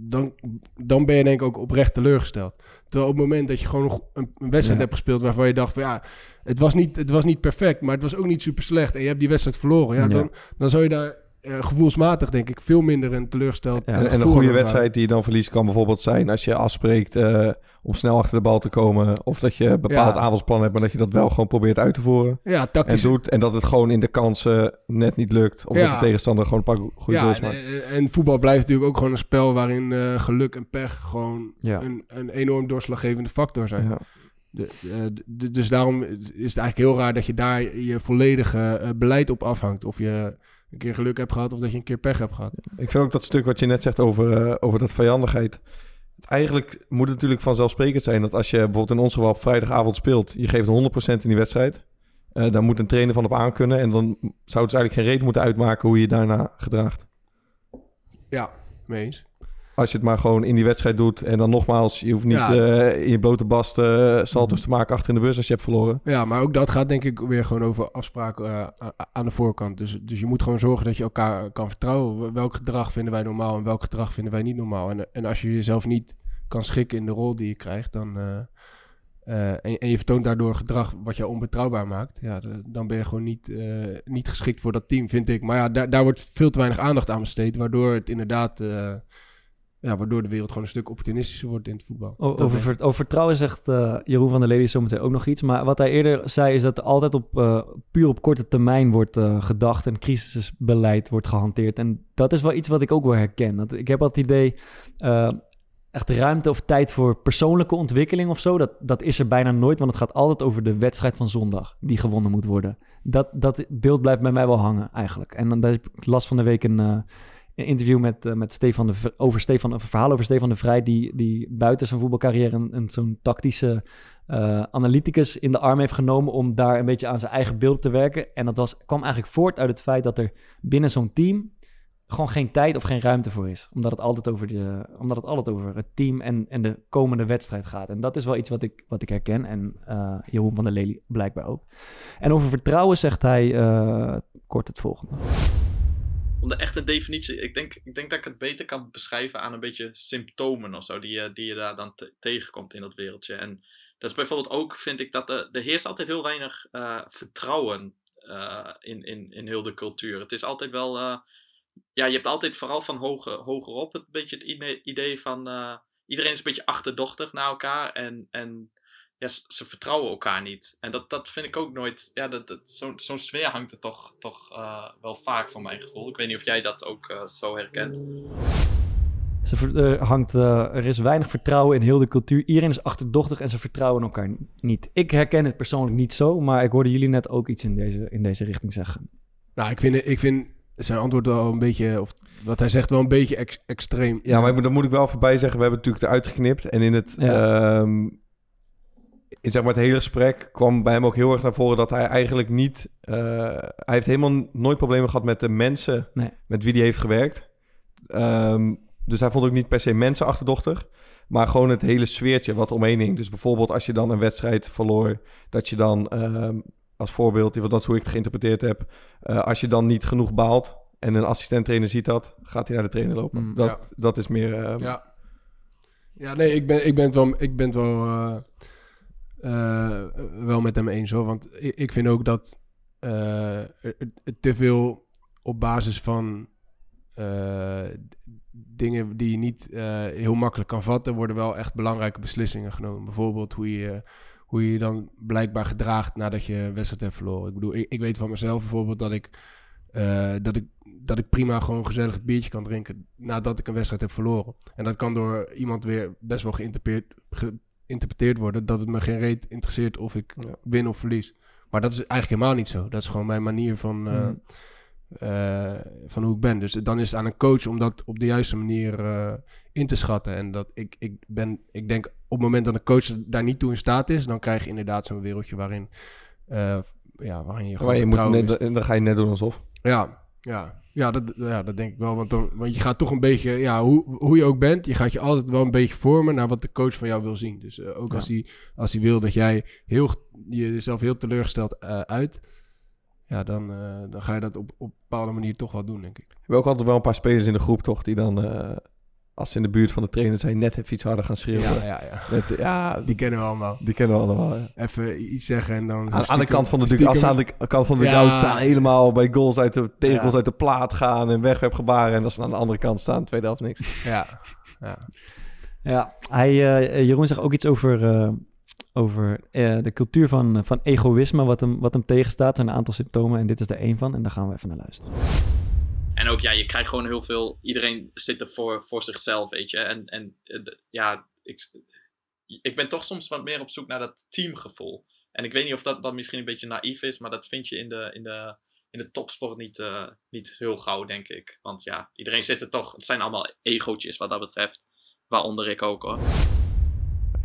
dan, dan ben je denk ik ook oprecht teleurgesteld. Terwijl op het moment dat je gewoon een, een wedstrijd Ja. hebt gespeeld waarvan je dacht van ja, het was, niet, het was niet perfect, maar het was ook niet super slecht en je hebt die wedstrijd verloren, ja, Ja. Dan, dan zou je daar eh, gevoelsmatig denk ik veel minder een teleurgesteld Ja, En, en een goede wedstrijd die je dan verliest kan bijvoorbeeld zijn als je afspreekt eh, om snel achter de bal te komen. Of dat je een bepaald Ja. aanvalsplan hebt, maar dat je dat wel gewoon probeert uit te voeren. Ja, En tactisch. doet. En dat het gewoon in de kansen net niet lukt. Of Ja. dat de tegenstander gewoon een paar goede goals en, maakt. en- en voetbal blijft natuurlijk ook gewoon een spel waarin eh, geluk en pech gewoon Ja. een, een enorm doorslaggevende factor zijn. Ja. De, eh, dus daarom is het eigenlijk heel raar dat je daar je volledige eh, beleid op afhangt. Of je een keer geluk hebt gehad of dat je een keer pech hebt gehad. Ik vind ook dat stuk wat je net zegt over, eh, over dat vijandigheid. Eigenlijk moet het natuurlijk vanzelfsprekend zijn dat als je bijvoorbeeld in ons geval op vrijdagavond speelt, je geeft 100% in die wedstrijd. eh, dan moet een trainer van op aankunnen. En dan zou het dus eigenlijk geen reden moeten uitmaken hoe je je daarna gedraagt. Ja, mee eens. Als je het maar gewoon in die wedstrijd doet. En dan nogmaals, je hoeft niet Ja. eh, in je blote bast eh, salto's te maken achter in de bus als je hebt verloren. Ja, maar ook dat gaat denk ik weer gewoon over afspraken eh, aan de voorkant. Dus, dus je moet gewoon zorgen dat je elkaar kan vertrouwen. Welk gedrag vinden wij normaal en welk gedrag vinden wij niet normaal. En, en als je jezelf niet kan schikken in de rol die je krijgt, dan, en, en je vertoont daardoor gedrag wat je onbetrouwbaar maakt, ja, de- dan ben je gewoon niet, niet geschikt voor dat team, vind ik. Maar ja, daar, daar wordt veel te weinig aandacht aan besteed, waardoor het inderdaad, ja, waardoor de wereld gewoon een stuk opportunistischer wordt in het voetbal. O- over, ver- over vertrouwen zegt eh, Jeroen van der Lely zometeen ook nog iets. Maar wat hij eerder zei is dat er altijd op, eh, puur op korte termijn wordt eh, gedacht en crisisbeleid wordt gehanteerd. En dat is wel iets wat ik ook wel herken. Dat, ik heb het idee, echt ruimte of tijd voor persoonlijke ontwikkeling of zo, dat, dat is er bijna nooit. Want het gaat altijd over de wedstrijd van zondag die gewonnen moet worden. Dat, dat beeld blijft bij mij wel hangen eigenlijk. En dan heb ik last van de week een... een interview met, eh, met Stefan de, V- over Stefan, een verhaal over Stefan de Vrij, die, die buiten zijn voetbalcarrière een, een, zo'n tactische eh, analyticus in de arm heeft genomen om daar een beetje aan zijn eigen beeld te werken. En dat was, kwam eigenlijk voort uit het feit dat er binnen zo'n team gewoon geen tijd of geen ruimte voor is. Omdat het altijd over, de, omdat het, altijd over het team en, en de komende wedstrijd gaat. En dat is wel iets wat ik, wat ik herken. En eh, Jeroen van der Lely blijkbaar ook. En over vertrouwen zegt hij kort het volgende. Om de echte definitie, ik denk, ik denk dat ik het beter kan beschrijven aan een beetje symptomen of zo, die je, die je daar dan te- tegenkomt in dat wereldje. En dat is bijvoorbeeld ook, vind ik, dat er, er heerst altijd heel weinig eh, vertrouwen eh, in, in, in heel de cultuur. Het is altijd wel, eh, ja, je hebt altijd vooral van hoger, hogerop het beetje het ide- idee van, iedereen is een beetje achterdochtig naar elkaar en, en ja, ze, ze vertrouwen elkaar niet. En dat, dat vind ik ook nooit. Ja, dat, dat, zo'n zo'n sfeer hangt er toch, toch eh, wel vaak voor mijn gevoel. Ik weet niet of jij dat ook eh, zo herkent. Ze ver- er, hangt, eh, er is weinig vertrouwen in heel de cultuur. Iedereen is achterdochtig en ze vertrouwen elkaar ni- niet. Ik herken het persoonlijk niet zo, maar ik hoorde jullie net ook iets in deze, in deze richting zeggen. Nou, ik vind, ik vind zijn antwoord wel een beetje, of wat hij zegt wel een beetje ex- extreem. Ja, maar ik moet- dan moet ik wel voorbij zeggen, we hebben het natuurlijk eruit geknipt. En in het, ehm, in zeg maar het hele gesprek kwam bij hem ook heel erg naar voren dat hij eigenlijk niet... eh, hij heeft helemaal nooit problemen gehad met de mensen Nee. met wie hij heeft gewerkt. Ehm, dus hij vond ook niet per se mensen achterdochtig. Maar gewoon het hele sfeertje wat omheen hing. Dus bijvoorbeeld als je dan een wedstrijd verloor... dat je dan, ehm, als voorbeeld, dat is hoe ik het geïnterpreteerd heb... eh, als je dan niet genoeg baalt en een assistent-trainer ziet dat... gaat hij naar de trainer lopen. Mm, dat, dat is meer... ehm, Ja. Ja, nee, ik ben, ik ben het wel, ik ben het wel, eh, eh, wel met hem eens hoor. Want ik, vind ook dat het te veel op basis van eh, dingen die je niet heel makkelijk kan vatten, worden wel echt belangrijke beslissingen genomen. Bijvoorbeeld hoe je hoe je dan blijkbaar gedraagt nadat je een wedstrijd hebt verloren. Ik bedoel, ik, ik weet van mezelf bijvoorbeeld dat ik, dat ik dat ik prima gewoon gezellig een biertje kan drinken nadat ik een wedstrijd heb verloren. En dat kan door iemand weer best wel geïnterpreteerd, geïnterpreteerd worden dat het me geen reet interesseert of ik Ja. win of verlies. Maar dat is eigenlijk helemaal niet zo. Dat is gewoon mijn manier van, eh, Mhm. eh, van hoe ik ben. Dus dan is het aan een coach om dat op de juiste manier eh, in te schatten. En dat ik, ik ben, ik denk op het moment dat een coach daar niet toe in staat is, dan krijg je inderdaad zo'n wereldje waarin, ja, waarin je gewoon Maar je moet net, dan ga je net doen alsof. Ja, ja. Ja, dat, ja, dat denk ik wel. Want, dan, want je gaat toch een beetje, ja, hoe, hoe je ook bent, je gaat je altijd wel een beetje vormen naar wat de coach van jou wil zien. Dus eh, ook als hij als hij wil dat jij heel, jezelf heel teleurgesteld eh, uit, ja, dan, eh, dan ga je dat op, op een bepaalde manier toch wel doen, denk ik. We hebben ook altijd wel een paar spelers in de groep, toch? Die dan, als ze in de buurt van de trainer zijn, net even iets harder gaan schreeuwen. Ja, ja, ja. Met, ja, Die kennen we allemaal. die kennen we allemaal. ja. Even iets zeggen en dan... Aan, aan de kant van de stiekem- als ze aan de kant van de Ja. dugout staan, helemaal bij goals uit de tegels Ja. uit de plaat gaan en wegwerpgebaren. En dat ze aan de andere kant staan, tweede helft niks. Ja, ja. Ja, hij, eh, Jeroen zegt ook iets over, eh, over eh, de cultuur van, van egoïsme, wat hem, wat hem tegenstaat. Er zijn een aantal symptomen en dit is er één van. En daar gaan we even naar luisteren. Ja, je krijgt gewoon heel veel. Iedereen zit er voor, voor zichzelf, weet je. En, en eh, ja, ik, ik ben toch soms wat meer op zoek naar dat teamgevoel. En ik weet niet of dat, dat misschien een beetje naïef is, maar dat vind je in de, in de, in de topsport niet, eh, niet heel gauw, denk ik. Want ja, iedereen zit er toch. Het zijn allemaal egootjes wat dat betreft. Waaronder ik ook hoor.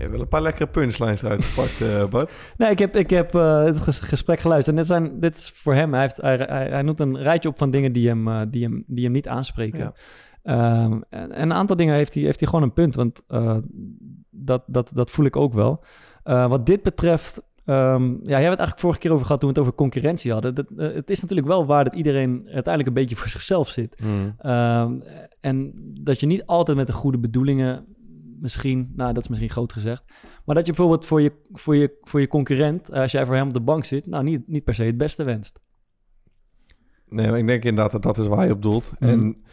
Je hebt wel een paar lekkere punchlines eruit gepakt, eh Bart. Nee, ik heb, ik heb eh, het ges- gesprek geluisterd. En dit, zijn, dit is voor hem. Hij, heeft, hij, hij, hij noemt een rijtje op van dingen die hem, eh, die hem, die hem niet aanspreken. Ja. Ehm, en, en een aantal dingen heeft hij, heeft hij gewoon een punt. Want eh, dat, dat, dat voel ik ook wel. Eh, wat dit betreft... ehm, ja, jij hebt het eigenlijk vorige keer over gehad toen we het over concurrentie hadden. Dat, eh, het is natuurlijk wel waar dat iedereen uiteindelijk een beetje voor zichzelf zit. Ehm, en dat je niet altijd met de goede bedoelingen, misschien, nou dat is misschien groot gezegd, maar dat je bijvoorbeeld voor je, voor je, voor je concurrent, eh, als jij voor hem op de bank zit, nou niet, niet per se het beste wenst. Nee, maar ik denk inderdaad dat dat is waar hij op doelt. Mhm. En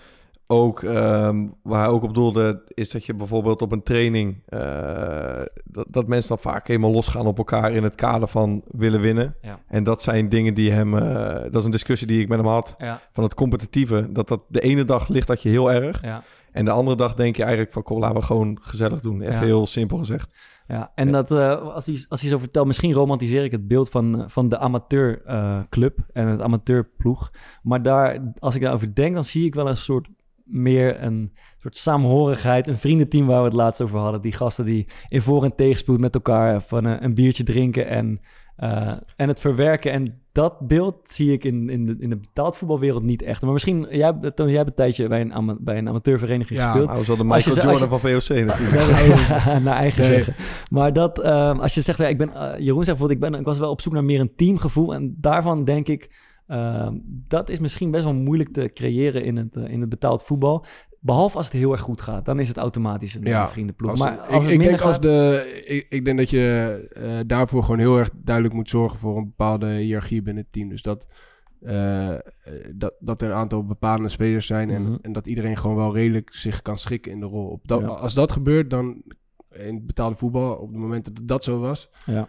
ook ehm, waar hij ook op doelde, is dat je bijvoorbeeld op een training... eh, dat, dat mensen dan vaak helemaal losgaan op elkaar in het kader van willen winnen. Ja. En dat zijn dingen die hem... eh, dat is een discussie die ik met hem had. Ja, Van het competitieve. Dat dat de ene dag ligt dat je heel erg. ja, En de andere dag denk je eigenlijk van... Kom, laten we gewoon gezellig doen. Even Ja. heel simpel gezegd. ja. En Ja. dat, eh, als, hij, als hij zo vertelt, misschien romantiseer ik het beeld van, eh, van de amateurclub en het amateurploeg. Maar daar, als ik daarover denk, dan zie ik wel een soort meer een soort saamhorigheid, een vriendenteam waar we het laatst over hadden. Die gasten die in voor- en tegenspoed met elkaar van een, een biertje drinken en, eh, en het verwerken. En dat beeld zie ik in, in, de, in de betaald voetbalwereld niet echt. Maar misschien, jij, Toon, jij hebt een tijdje bij een, ama- bij een amateurvereniging Ja, gespeeld. We zullen de Als je Michael als Jordan van VOC natuurlijk. Ja, naar eigen Nee. zeggen. Maar dat, ehm, als je zegt, ja, ik ben, eh, Jeroen zegt bijvoorbeeld, ik, ben, ik was wel op zoek naar meer een teamgevoel. En daarvan denk ik, ehm, dat is misschien best wel moeilijk te creëren in het, eh, in het betaald voetbal. Behalve als het heel erg goed gaat, dan is het automatisch een Ja, vriendenploeg. Als- maar ik, als denk als de, ik, ik denk dat je eh, daarvoor gewoon heel erg duidelijk moet zorgen voor een bepaalde hiërarchie binnen het team. Dus dat, eh, eh, dat, dat er een aantal bepalende spelers zijn en, Mhm. en dat iedereen gewoon wel redelijk zich kan schikken in de rol. Op dat, Ja. Als dat gebeurt, dan in betaalde voetbal, op het moment dat dat zo was, Ja.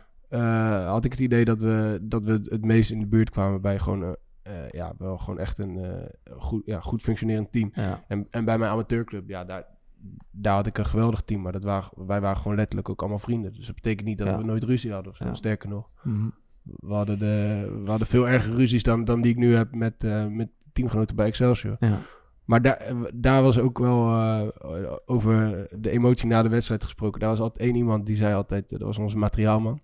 had ik het idee dat we, dat we het meest in de buurt kwamen bij gewoon, eh, ja, wel gewoon echt een eh, goed, ja, goed functionerend team. Ja, En, en bij mijn amateurclub, ja, daar, daar had ik een geweldig team. Maar dat waren, wij waren gewoon letterlijk ook allemaal vrienden. Dus dat betekent niet dat Ja. we nooit ruzie hadden of zo. Sterker nog, mhm. we hadden, de, we hadden veel erger ruzies dan, dan die ik nu heb met, eh, met teamgenoten bij Excelsior. ja. Maar daar, daar was ook wel over de emotie na de wedstrijd gesproken. Daar was altijd één iemand die zei altijd, dat was onze materiaalman.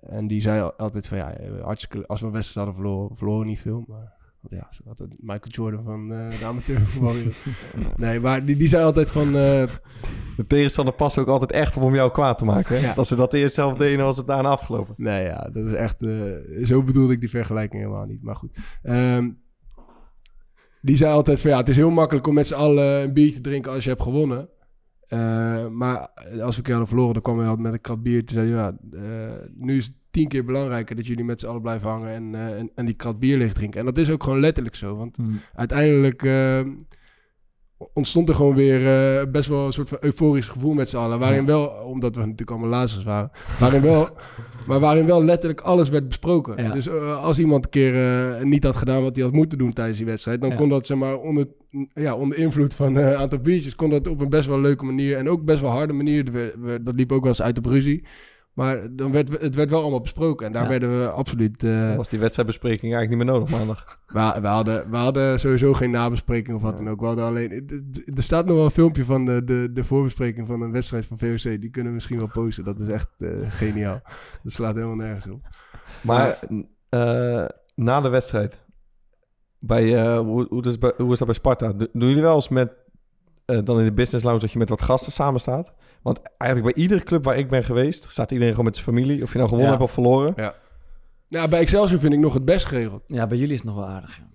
En die zei al- altijd van ja, hartstikke, als we een wedstrijd hadden verloren, verloren niet veel. Maar want ja, ze hadden Michael Jordan van eh de amateurvoetbalwereld. nee, maar die, die zei altijd van, eh, De tegenstander past ook altijd echt op om jou kwaad te maken. Hè? Ja. Als ze dat eerst zelf deden, was het daarna afgelopen. Nee, ja, dat is echt. eh, zo bedoelde ik die vergelijking helemaal niet. Maar goed. Ehm, die zei altijd van ja, het is heel makkelijk om met z'n allen een biertje te drinken als je hebt gewonnen. Eh, maar als we een keer hadden verloren, dan kwam hij altijd met een krat bier. Toen zei hij, ja, eh, nu is het tien keer belangrijker dat jullie met z'n allen blijven hangen en, eh, en, en die krat bier leeg drinken. En dat is ook gewoon letterlijk zo. Want Hmm. uiteindelijk ontstond er gewoon weer eh, best wel een soort van euforisch gevoel met z'n allen. Waarin wel, omdat we natuurlijk allemaal lazers waren, waarin wel, maar waarin wel letterlijk alles werd besproken. Ja. Dus eh, als iemand een keer eh, niet had gedaan wat hij had moeten doen tijdens die wedstrijd, dan Ja. kon dat zeg maar onder, ja, onder invloed van een aantal biertjes, kon dat op een best wel leuke manier en ook best wel harde manier. Er Dat liep ook wel eens uit de ruzie. Maar dan werd, het werd wel allemaal besproken. En daar Ja. werden we absoluut... eh, was die wedstrijdbespreking eigenlijk niet meer nodig maandag. we, we, hadden, we hadden sowieso geen nabespreking of wat dan ook. We hadden alleen... Er staat nog wel een filmpje van de, de, de voorbespreking van een wedstrijd van VOC. Die kunnen we misschien wel posten. Dat is echt eh, geniaal. Dat slaat helemaal nergens op. Maar eh, na de wedstrijd, bij, eh, hoe, hoe, is, hoe is dat bij Sparta? Do- Doen jullie wel eens met, eh, dan in de business lounge, dat je met wat gasten samen staat? Want eigenlijk bij iedere club waar ik ben geweest, staat iedereen gewoon met zijn familie. Of je nou gewonnen Ja. hebt of verloren. Ja, bij Excelsior vind ik nog het best geregeld. Ja, bij jullie is het nog wel aardig. Ja.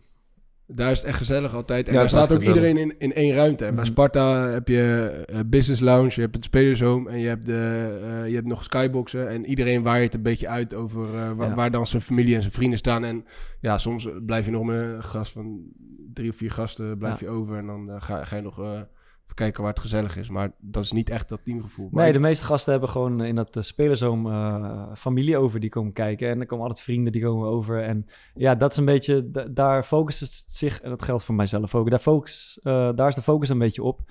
Daar is het echt gezellig altijd. En Ja, daar staat ook gezellig. iedereen in, in één ruimte. En bij Mhm. Sparta heb je eh, business lounge, je hebt het spelershome en je hebt, de, eh, je hebt nog skyboxen. En iedereen waait een beetje uit over eh, wa- Ja. waar dan zijn familie en zijn vrienden staan. En ja, soms blijf je nog met een gast van drie of vier gasten blijf Ja. je over. En dan ga, ga je nog eh, even kijken waar het gezellig is. Maar dat is niet echt dat teamgevoel. Maar Nee, de meeste gasten hebben gewoon in dat uh, spelerzoom eh, familie over die komen kijken. En er komen altijd vrienden die komen over. En ja, dat is een beetje, da- daar focust het zich, en dat geldt voor mijzelf ook, daar, focus, eh, daar is de focus een beetje op.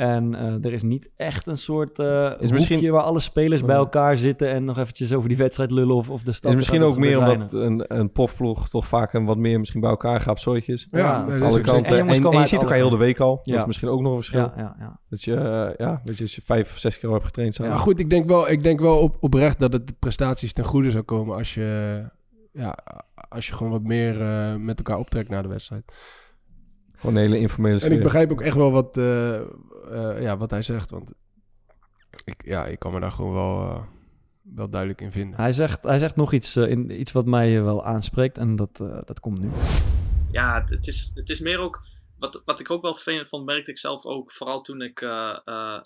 En eh, er is niet echt een soort eh Is misschien- hoekje waar alle spelers bij Ja. elkaar zitten en nog eventjes over die wedstrijd lullen of, of de stad. is misschien ook meer omdat een, een pofploeg toch vaak een wat meer misschien bij elkaar gaat zooitjes. Ja, Ja, dat is is alle kanten. En je En, je ziet elkaar heel de week al. Ja. Dat is misschien ook nog een verschil. Ja, ja, ja. Dat je, eh, ja, dat je vijf, zes keer al hebt getraind samen. Ja, goed, ik denk wel, ik denk wel op, oprecht dat het de prestaties ten goede zou komen als je, ja, als je gewoon wat meer eh, met elkaar optrekt na de wedstrijd. Gewoon een hele informele En sfeer. ik begrijp ook echt wel wat, eh, eh, ja, wat hij zegt, want ik, ja, ik kan me daar gewoon wel, eh, wel duidelijk in vinden. Hij, zegt, hij zegt nog iets, in, iets wat mij wel aanspreekt en dat, eh, dat komt nu. ja, het, het is, het is meer ook. Wat, wat ik ook wel vervelend vond, merkte ik zelf ook. Vooral toen ik eh, eh,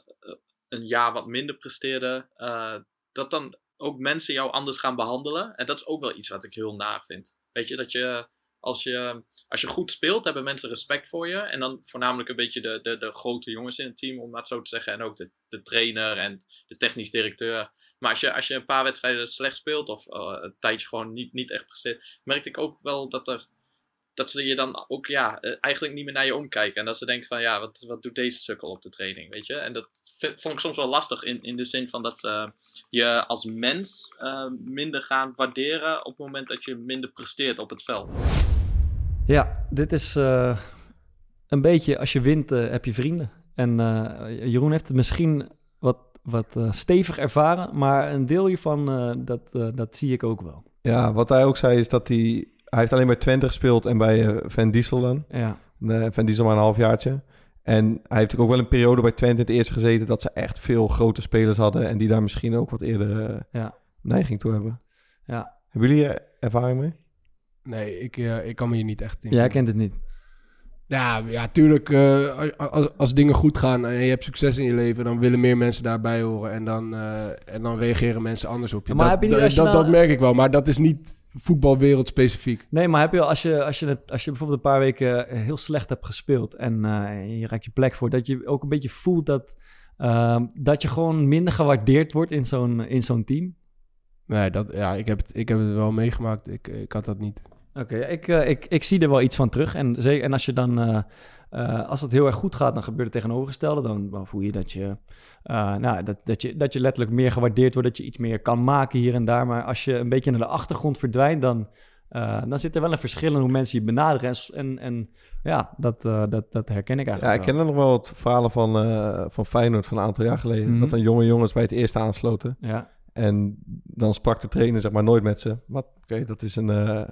een jaar wat minder presteerde. eh, dat dan ook mensen jou anders gaan behandelen. En dat is ook wel iets wat ik heel naar vind. Weet je, dat je. Als je, als je goed speelt, hebben mensen respect voor je. En dan voornamelijk een beetje de, de, de grote jongens in het team, om dat zo te zeggen. En ook de, de trainer en de technisch directeur. Maar als je, als je een paar wedstrijden slecht speelt, of eh, een tijdje gewoon niet, niet echt presteert, merkte ik ook wel dat er dat ze je dan ook ja, eh, eigenlijk niet meer naar je omkijken. En dat ze denken van ja, wat, wat doet deze sukkel op de training, weet je. En dat vond ik soms wel lastig in, in de zin van dat ze je als mens eh, minder gaan waarderen op het moment dat je minder presteert op het veld. Ja, dit is eh, een beetje, als je wint heb je vrienden. En eh, Jeroen heeft het misschien wat, wat stevig ervaren, maar een deel hiervan, eh, dat, dat zie ik ook wel. Ja, wat hij ook zei is dat hij... Hij heeft alleen bij Twente gespeeld en bij eh, Van Diesel dan. Ja, Eh, Van Diesel maar een halfjaartje. En hij heeft natuurlijk ook wel een periode bij Twente in het eerste gezeten... dat ze echt veel grote spelers hadden... en die daar misschien ook wat eerder eh, Ja. neiging toe hebben. ja. Hebben jullie hier ervaring mee? Nee, ik, eh, ik kan me hier niet echt in. jij kent het niet. Ja, ja, tuurlijk. eh, als- dingen goed gaan en je hebt succes in je leven, dan willen meer mensen daarbij horen. En dan, eh, en dan reageren mensen anders op je. Maar dat, heb je niet dat, dat, nou- dat merk ik wel, maar dat is niet voetbalwereld specifiek. Nee, maar heb je, als, je, als, je het, als je bijvoorbeeld een paar weken heel slecht hebt gespeeld en eh, je raakt je plek voor, dat je ook een beetje voelt dat, ehm, dat je gewoon minder gewaardeerd wordt in zo'n, in zo'n team? Nee, dat, ja, ik, heb het, ik heb het wel meegemaakt. Ik, ik had dat niet. Oké, ik, eh, ik, ik zie er wel iets van terug. En, en als je dan, eh, eh, als het heel erg goed gaat, dan gebeurt het tegenovergestelde. Dan, dan voel je dat je, nou, dat, dat, je, dat je letterlijk meer gewaardeerd wordt, dat je iets meer kan maken hier en daar. Maar als je een beetje naar de achtergrond verdwijnt, dan, dan zit er wel een verschil in hoe mensen je benaderen. En, en, en ja, dat, dat, dat herken ik Ja, eigenlijk ik ken er nog wel wat verhalen van, van Feyenoord van een aantal jaar geleden. Mhm. Dat dan jonge jongens bij het eerste aansloten. Ja, En dan sprak de trainer zeg maar nooit met ze. Wat, oké, dat is een,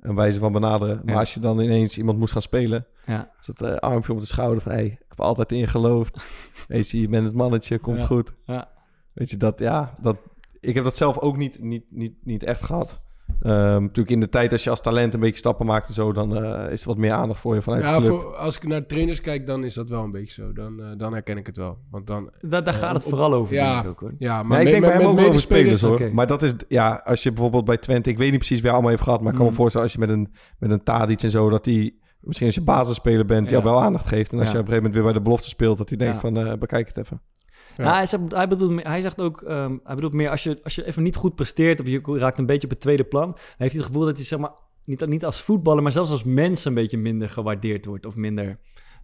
een wijze van benaderen. Maar Ja. als je dan ineens iemand moest gaan spelen... ja, is dat eh, armpje op de schouder van... Hey, ik heb altijd in geloofd. Weet je, je bent het mannetje, komt Ja. goed. ja. Weet je, dat, ja, dat... Ik heb dat zelf ook niet, niet, niet, niet echt gehad. Ehm, natuurlijk in de tijd als je als talent een beetje stappen maakt en zo, dan eh, is er wat meer aandacht voor je vanuit Ja, de club. voor, als ik naar de trainers kijk, dan is dat wel een beetje zo. Dan, eh, dan herken ik het wel. Want dan, Da- daar Eh, gaat het op- vooral over, ja. denk ik ook hoor. ja, maar Maar ik denk bij hem ook over spelers hoor. Maar dat is, ja, als je bijvoorbeeld bij Twente, ik weet niet precies wie hij allemaal heeft gehad, maar ik kan Mm. me voorstellen als je met een, met een Tadic en zo, dat hij misschien als je basisspeler bent, Ja. jou wel aandacht geeft. En als Ja. je op een gegeven moment weer bij de belofte speelt, dat hij denkt Ja. van, eh, bekijk het even. Nou, hij, zegt, hij, zegt ook, ehm, hij bedoelt meer als je, als je even niet goed presteert of je raakt een beetje op het tweede plan, heeft hij het gevoel dat hij zeg maar niet, niet als voetballer, maar zelfs als mens een beetje minder gewaardeerd wordt of minder,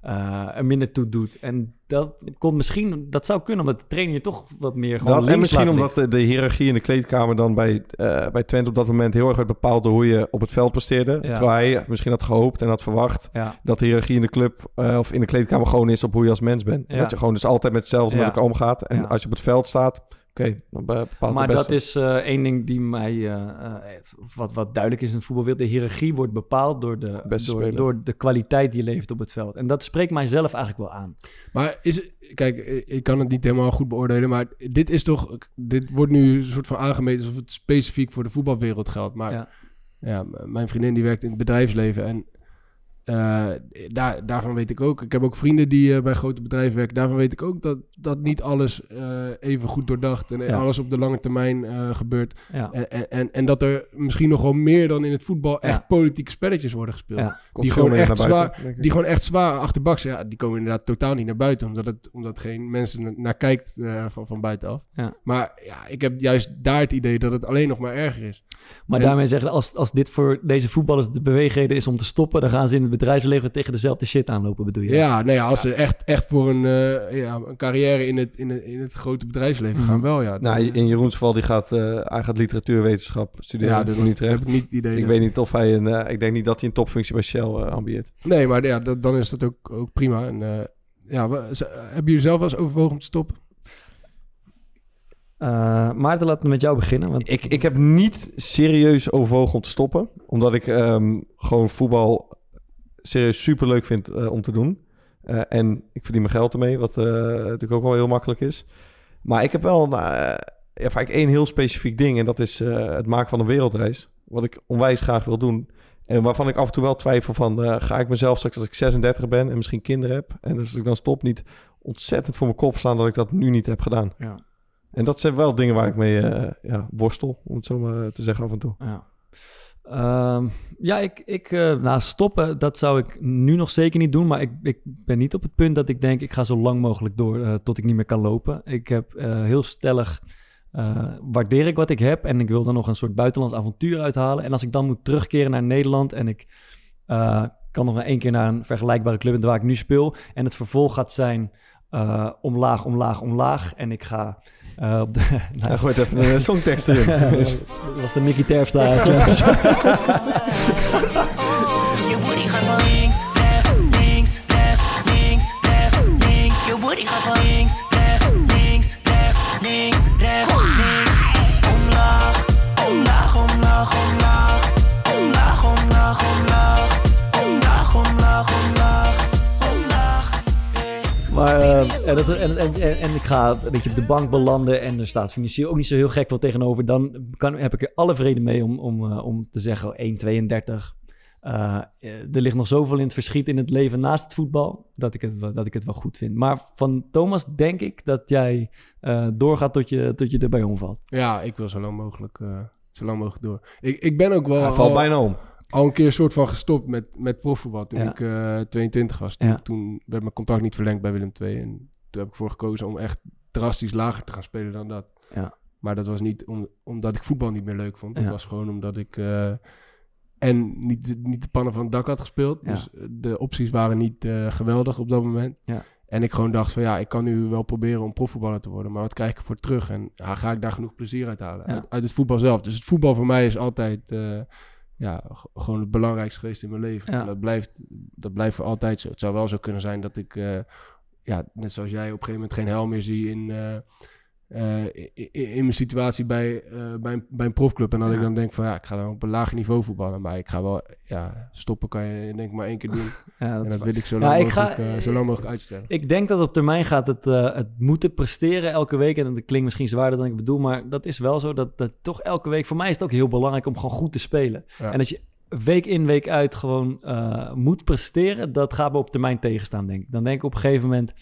eh, er minder toe doet. En dat komt misschien, dat zou kunnen omdat de trainer je toch wat meer gewoon Dat, en misschien omdat de, de hiërarchie in de kleedkamer dan bij, eh, bij Twente op dat moment heel erg werd bepaald door hoe je op het veld presteerde. Ja. Terwijl hij misschien had gehoopt en had verwacht. Ja, dat de hiërarchie in de club eh, of in de kleedkamer gewoon is op hoe je als mens bent. Ja. Dat je gewoon dus altijd met hetzelfde met elkaar omgaat. En als je op het veld staat, oké, maar dat is eh, één ding die mij, eh, eh, wat, wat duidelijk is in het voetbalwereld. De hiërarchie wordt bepaald door de, Beste door, de kwaliteit die je levert op het veld. En dat spreekt mijzelf eigenlijk wel aan. Maar is kijk, ik kan het niet helemaal goed beoordelen, maar dit is toch, dit wordt nu een soort van aangemeten alsof het specifiek voor de voetbalwereld geldt. Maar Ja. ja, mijn vriendin die werkt in het bedrijfsleven en eh, daar, daarvan weet ik ook. Ik heb ook vrienden die eh, bij grote bedrijven werken. Daarvan weet ik ook dat, dat niet alles eh, even goed doordacht en Ja. alles op de lange termijn eh, gebeurt. Ja. En, en- en, en dat er misschien nog wel meer dan in het voetbal echt Ja. politieke spelletjes worden gespeeld. Die gewoon echt naar buiten. Die gewoon echt zwaar achterbaks. Ja, die komen inderdaad totaal niet naar buiten. Omdat, het, omdat geen mensen naar kijkt eh, van, van buitenaf. Ja. Maar ja, ik heb juist daar het idee dat het alleen nog maar erger is. Maar En- daarmee zeggen, als, als dit voor deze voetballers de beweegreden is om te stoppen, dan gaan ze in het bedrijfsleven tegen dezelfde shit aanlopen, bedoel je? Ja, nee, als ze echt, echt voor een, eh, ja, een carrière in het, in, het, in het grote bedrijfsleven gaan, Mhm. wel ja. Nou, Dan, in Jeroens geval, die gaat, eh, hij gaat literatuurwetenschap studeren ja, in Utrecht. heb ik niet idee. Ik dat- weet niet of hij een, eh, ik denk niet dat hij een topfunctie bij Shell eh, ambieert. Nee, maar ja, dat, dan is dat ook, ook prima. En, eh, ja, we- hebben jullie zelf wel eens overwogen om te stoppen? Eh, Maarten, laten we met jou beginnen. Want Ik, ik heb niet serieus overwogen om te stoppen. Omdat ik ehm, gewoon voetbal serieus super leuk vind eh, om te doen. Eh, en ik verdien mijn geld ermee, wat eh, natuurlijk ook wel heel makkelijk is. Maar ik heb wel ja, vaak één heel specifiek ding. En dat is het maken van een wereldreis. Wat ik onwijs graag wil doen. En waarvan ik af en toe wel twijfel van... ga ik mezelf straks als ik 36 ben en misschien kinderen heb... en als ik dan stop niet ontzettend voor mijn kop slaan... dat ik dat nu niet heb gedaan. Ja. En dat zijn wel dingen waar ik mee ja, worstel, om het zo maar te zeggen af en toe. Ja. Ehm, ja, ik, ik eh, nou, stoppen, dat zou ik nu nog zeker niet doen. Maar ik, ik ben niet op het punt dat ik denk, ik ga zo lang mogelijk door eh, tot ik niet meer kan lopen. Ik heb eh, heel stellig, waardeer ik wat ik heb en ik wil er nog een soort buitenlands avontuur uithalen. En als ik dan moet terugkeren naar Nederland en ik kan nog één keer naar een vergelijkbare club waar ik nu speel. En het vervolg gaat zijn omlaag, omlaag, omlaag. En ik ga eh, op de... nou, Hij gooit even een songtekst erin. dat was de Mickey Terpstra. Je booty gaat van links, rechts, links, rechts, links, rechts, links. Je booty gaat van links, rechts, links, Maar eh, en, dat, en, en, en, en ik ga een beetje op de bank belanden en er staat financieel ook niet zo heel gek veel tegenover. Dan kan, heb ik er alle vrede mee om, om, eh, om te zeggen 1,32. Eh, er ligt nog zoveel in het verschiet in het leven naast het voetbal, dat ik het, wel- dat ik het wel goed vind. Maar van Thomas denk ik dat jij eh, doorgaat tot je, tot je erbij omvalt. Ja, ik wil zo lang mogelijk, eh, zo lang mogelijk door. Ik, ik ben ook wel Hij valt al, bijna om. Al een keer soort van gestopt met, met profvoetbal toen Ja. ik eh 22 was. Toen, Ja. toen werd mijn contract niet verlengd bij Willem II. En toen heb ik voor gekozen om echt drastisch lager te gaan spelen dan dat. Ja. Maar dat was niet om, omdat ik voetbal niet meer leuk vond. Dat was gewoon omdat ik... eh, en niet, de- niet de pannen van het dak had gespeeld. Dus de opties waren niet eh, geweldig op dat moment. Ja. En ik gewoon dacht van ja, ik kan nu wel proberen om profvoetballer te worden. Maar wat krijg ik ervoor terug? En ga ik daar genoeg plezier uit halen? Uit, uit het voetbal zelf. Dus het voetbal voor mij is altijd eh, ja, gewoon het belangrijkste geweest in mijn leven. Ja. Dat blijft, dat blijft voor altijd zo. Het zou wel zo kunnen zijn dat ik, eh, ja, net zoals jij, op een gegeven moment geen hel meer zie in, eh, eh, in mijn situatie bij, eh, bij, een- bij een profclub. En dat ik dan denk van ja, ik ga dan op een lager niveau voetballen. Maar ik ga wel, ja, stoppen kan je denk ik maar één keer doen. Ja, dat en dat wil ik zo Ja, lang, ik ga- mogelijk, eh, zo lang mogelijk uitstellen. Ik denk dat op termijn gaat het, het moeten presteren elke week. En dat klinkt misschien zwaarder dan ik bedoel, maar dat is wel zo. Dat, dat toch elke week, voor mij is het ook heel belangrijk om gewoon goed te spelen. Ja. En dat je week in, week uit gewoon moet presteren, dat gaat me op termijn tegenstaan, denk ik. Dan denk ik op een gegeven moment,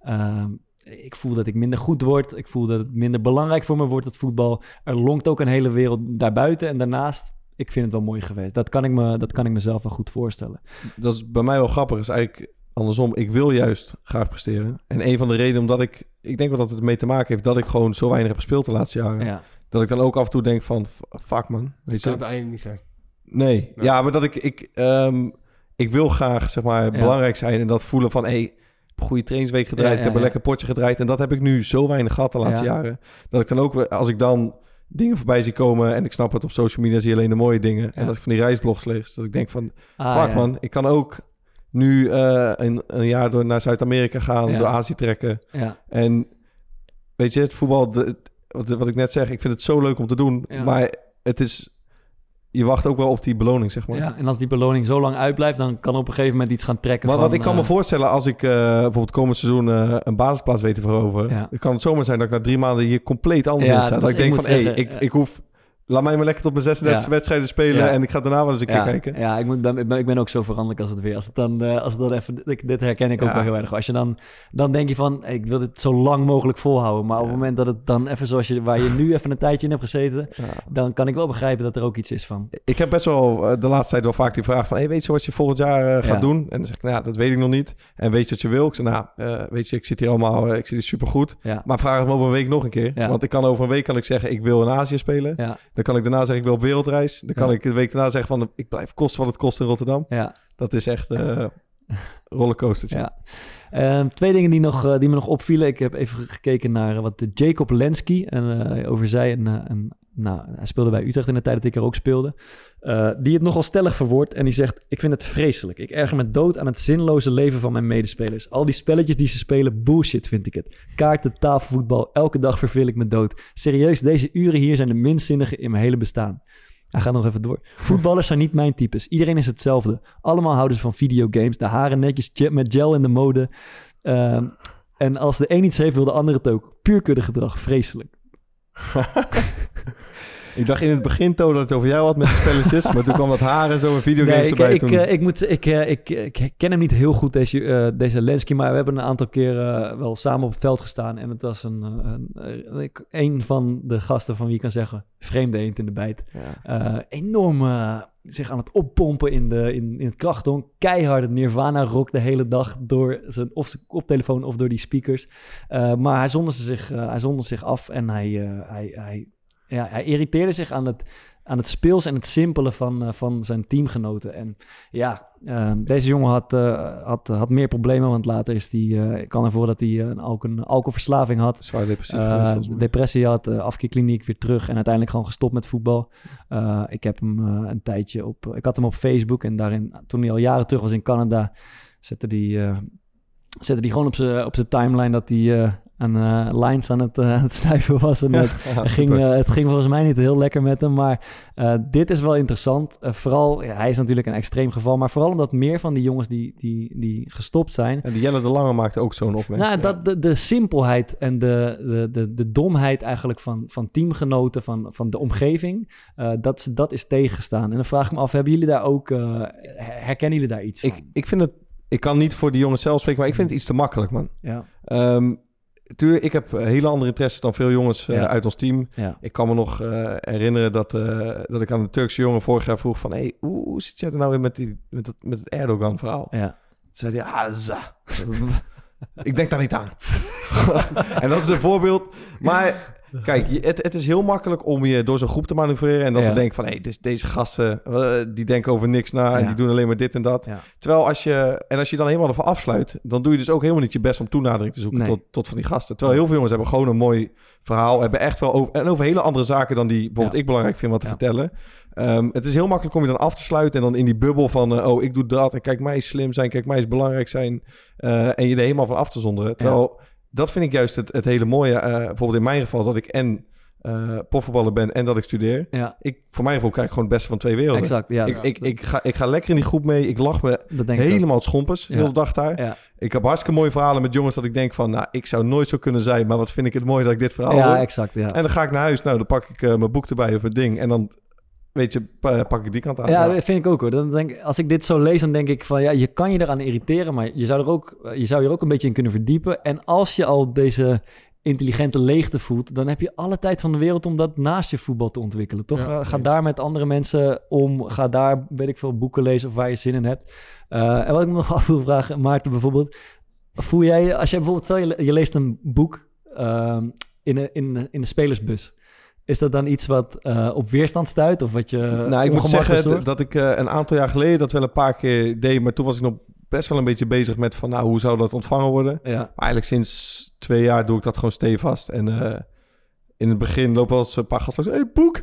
ehm, ik voel dat ik minder goed word. Ik voel dat het minder belangrijk voor me wordt, het voetbal. Er lonkt ook een hele wereld daarbuiten en daarnaast. Ik vind het wel mooi geweest. Dat kan ik, me, dat kan ik mezelf wel goed voorstellen. Dat is bij mij wel grappig. is eigenlijk andersom. Ik wil juist graag presteren. En een van de redenen omdat ik... Ik denk wel dat het ermee te maken heeft dat ik gewoon zo weinig heb gespeeld de laatste jaren. Ja, Dat ik dan ook af en toe denk van... Fuck man. Weet Kan je? het niet zijn. Nee. Ja. Ja, maar dat ik... Ik, ehm, ik wil graag, zeg maar, belangrijk zijn. En dat voelen van... Hey, goede trainingsweek gedraaid. Ja, ja, ik heb een lekker potje gedraaid. En dat heb ik nu zo weinig gehad de laatste Ja. jaren. Dat ik dan ook... Als ik dan dingen voorbij zie komen... En ik snap het, op social media zie je alleen de mooie dingen. En dat ik van die reisblogs lees. Dat ik denk van... Ah, Fuck ja. man, ik kan ook nu eh, een, een jaar door naar Zuid-Amerika gaan, Ja. door Azië trekken. Ja. En weet je, het voetbal, de, wat, wat ik net zeg, ik vind het zo leuk om te doen. Maar het is, je wacht ook wel op die beloning, zeg maar. Ja, en als die beloning zo lang uitblijft, dan kan op een gegeven moment iets gaan trekken. Maar van, wat ik kan me eh, voorstellen als ik eh, bijvoorbeeld komend seizoen eh, een basisplaats weet te veroveren. Ja. Kan het zomaar zijn dat ik na drie maanden hier compleet anders Ja, in sta. dat ik denk van, hé, zeggen, ik, ik hoef... Laat mij maar lekker tot mijn 36 Ja. wedstrijden spelen Ja. en ik ga daarna wel eens een keer ja, kijken. Ja, ik, moet, ben, ik ben- ik ben ook zo veranderlijk als het weer. Als het dan, eh, als het dan even, ik- dit herken ik ook wel heel erg. Als je dan, dan denk je van, ik wil dit zo lang mogelijk volhouden. Maar op het moment dat het dan even zoals je, waar je nu even een tijdje in hebt gezeten, dan kan ik wel begrijpen dat er ook iets is van. Ik heb best wel eh, de laatste tijd wel vaak die vraag van... Hey, weet je wat je volgend jaar eh, gaat doen? En dan zeg ik, nou dat weet ik nog niet. En weet je wat je wil? Ik zeg, nou, weet je, ik zit hier allemaal... ik zit hier supergoed. Maar vraag het me over een week nog een keer. Want ik kan over een week kan ik zeggen, ik wil in Azië spelen. Dan kan ik daarna zeggen, ik wil op wereldreis. Dan kan Ja. ik de week daarna zeggen van... ik blijf kosten wat het kost in Rotterdam. ja, Dat is echt eh rollercoaster. ja. Ehm, twee dingen die, nog, eh, die me nog opvielen. Ik heb even gekeken naar wat de Jacob Lenski en, eh, over zei. En, eh, en, nou, hij speelde bij Utrecht in de tijd dat ik er ook speelde. Eh, die het nogal stellig verwoordt. En die zegt: Ik vind het vreselijk. Ik erger me dood aan het zinloze leven van mijn medespelers. Al die spelletjes die ze spelen, bullshit vind ik het. Kaarten, tafelvoetbal, elke dag verveel ik me dood. Serieus, deze uren hier zijn de minst zinnige in mijn hele bestaan. Hij gaat nog even door. Voetballers zijn niet mijn types. Iedereen is hetzelfde. Allemaal houden ze van videogames. De haren netjes met gel in de mode. Ehm, en als de een iets heeft, wil de ander het ook. Puur kuddegedrag. Vreselijk. Ik dacht in het begin, To, dat het over jou had met de spelletjes. maar toen kwam dat haar en zo en videogames Nee, ik, erbij. ik, toen... eh, ik, moet, ik, eh, ik, ik ken hem niet heel goed, deze, eh, deze Lenski. Maar we hebben een aantal keer eh, wel samen op het veld gestaan. En het was een, eh, een, eh, ik- een van de gasten van wie ik kan zeggen... vreemde eend in de bijt. ja. Eh, enorm eh, zich aan het oppompen in, de, in, in het krachthonk. Keihard Nirvana rock de hele dag door zijn, of zijn koptelefoon of door die speakers. Eh, maar hij zonderde zich, eh, hij zonderde zich af en hij, eh, hij, hij, ja, hij irriteerde zich aan het, aan het speels en het simpele van, eh, van zijn teamgenoten. En ja, eh, deze jongen had, eh, had, had meer problemen, want later is die, eh, ik kan ervoor dat hij eh, ook een alcoholverslaving had. Zwaar depressief. Eh, depressie had, eh, afkeerkliniek weer terug en uiteindelijk gewoon gestopt met voetbal. Eh, ik heb hem eh, een tijdje op, ik had hem op Facebook en daarin, toen hij al jaren terug was in Canada, zette hij, eh, zette hij gewoon op zijn op timeline dat hij eh, aan eh, lines aan het, snuiven was. En het, Ja, ging, het ging volgens mij niet heel lekker met hem, maar dit is wel interessant. Vooral, ja, hij is natuurlijk een extreem geval, maar vooral omdat meer van die jongens die, die, die gestopt zijn, En die Jelle de Lange maakte ook zo'n opmerking. nou, Ja. dat, de, de simpelheid en de, de, de, de domheid eigenlijk van, van teamgenoten, van, van de omgeving, dat, dat is tegengestaan. En dan vraag ik me af, hebben jullie daar ook, her- herkennen jullie daar iets van? ik, ik vind het... Ik kan niet voor die jongens zelf spreken, maar ik vind het iets te makkelijk, man. ja, Ehm, tuurlijk, ik heb eh, hele andere interesses dan veel jongens eh, Ja. uit ons team. ja, Ik kan me nog eh, herinneren dat, dat ik aan de Turkse jongen vorig jaar vroeg van... Hey, hoe, hoe zit jij er nou in met, die, met, dat, met het Erdogan-verhaal? ja, Toen zei hij, ah, ik denk daar niet aan. en dat is een voorbeeld. Maar kijk, het, het is heel makkelijk om je door zo'n groep te manoeuvreren... en dan Ja. te denken van, hé, hey, deze gasten, eh, die denken over niks na... en Ja. die doen alleen maar dit en dat. Ja. Terwijl als je... En als je dan helemaal ervan afsluit... dan doe je dus ook helemaal niet je best om toenadering te zoeken Nee. tot, tot van die gasten. Terwijl heel veel jongens hebben gewoon een mooi verhaal... hebben echt wel over... en over hele andere zaken dan die bijvoorbeeld ik belangrijk vind wat te vertellen... Ehm, het is heel makkelijk om je dan af te sluiten en dan in die bubbel van... eh, oh, ik doe dat en kijk mij eens slim zijn, kijk mij eens belangrijk zijn... eh, en je er helemaal van af te zonderen. Terwijl dat vind ik juist het, het hele mooie. eh, bijvoorbeeld in mijn geval dat ik en profvoetballer ben en dat ik studeer. Ja, Ik, voor mijn gevoel krijg ik gewoon het beste van twee werelden. exact. Ja, ik, ik, ik, ga, ik ga lekker in die groep mee. Ik lach me helemaal het schompers, Ja. heel de dag daar. Ja. Ik heb hartstikke mooie verhalen met jongens dat ik denk van... nou, ik zou nooit zo kunnen zijn, maar wat vind ik het mooi dat ik dit verhaal. Ja, exact. Ja. En dan ga ik naar huis, nou, dan pak ik eh, mijn boek erbij of mijn ding. En dan, weet je, pa- pak ik die kant aan. Ja, dat vind ik ook hoor. Dan denk, ik- als ik dit zo lees, dan denk ik van ja, je kan je eraan irriteren, maar je zou er ook, je zou je er ook een beetje in kunnen verdiepen. En als je al deze intelligente leegte voelt, dan heb je alle tijd van de wereld om dat naast je voetbal te ontwikkelen. Toch? Ja, Ga- daar met andere mensen om. Ga daar, weet ik veel, boeken lezen of waar je zin in hebt. Eh, en wat ik me nog af wil vragen, Maarten bijvoorbeeld. Voel jij, als jij bijvoorbeeld, stel je, je leest een boek ehm, in, een, in, een- in de spelersbus. Is dat dan iets wat eh, op weerstand stuit? Of wat je nou, ik moet zeggen zorgt? dat ik eh, een aantal jaar geleden dat wel een paar keer deed. Maar toen was ik nog best wel een beetje bezig met van, nou, hoe zou dat ontvangen worden? Ja, Maar eigenlijk sinds twee jaar doe ik dat gewoon stevast. En eh, in het begin lopen wel eens een paar gasten langs. Hé, hey, boek!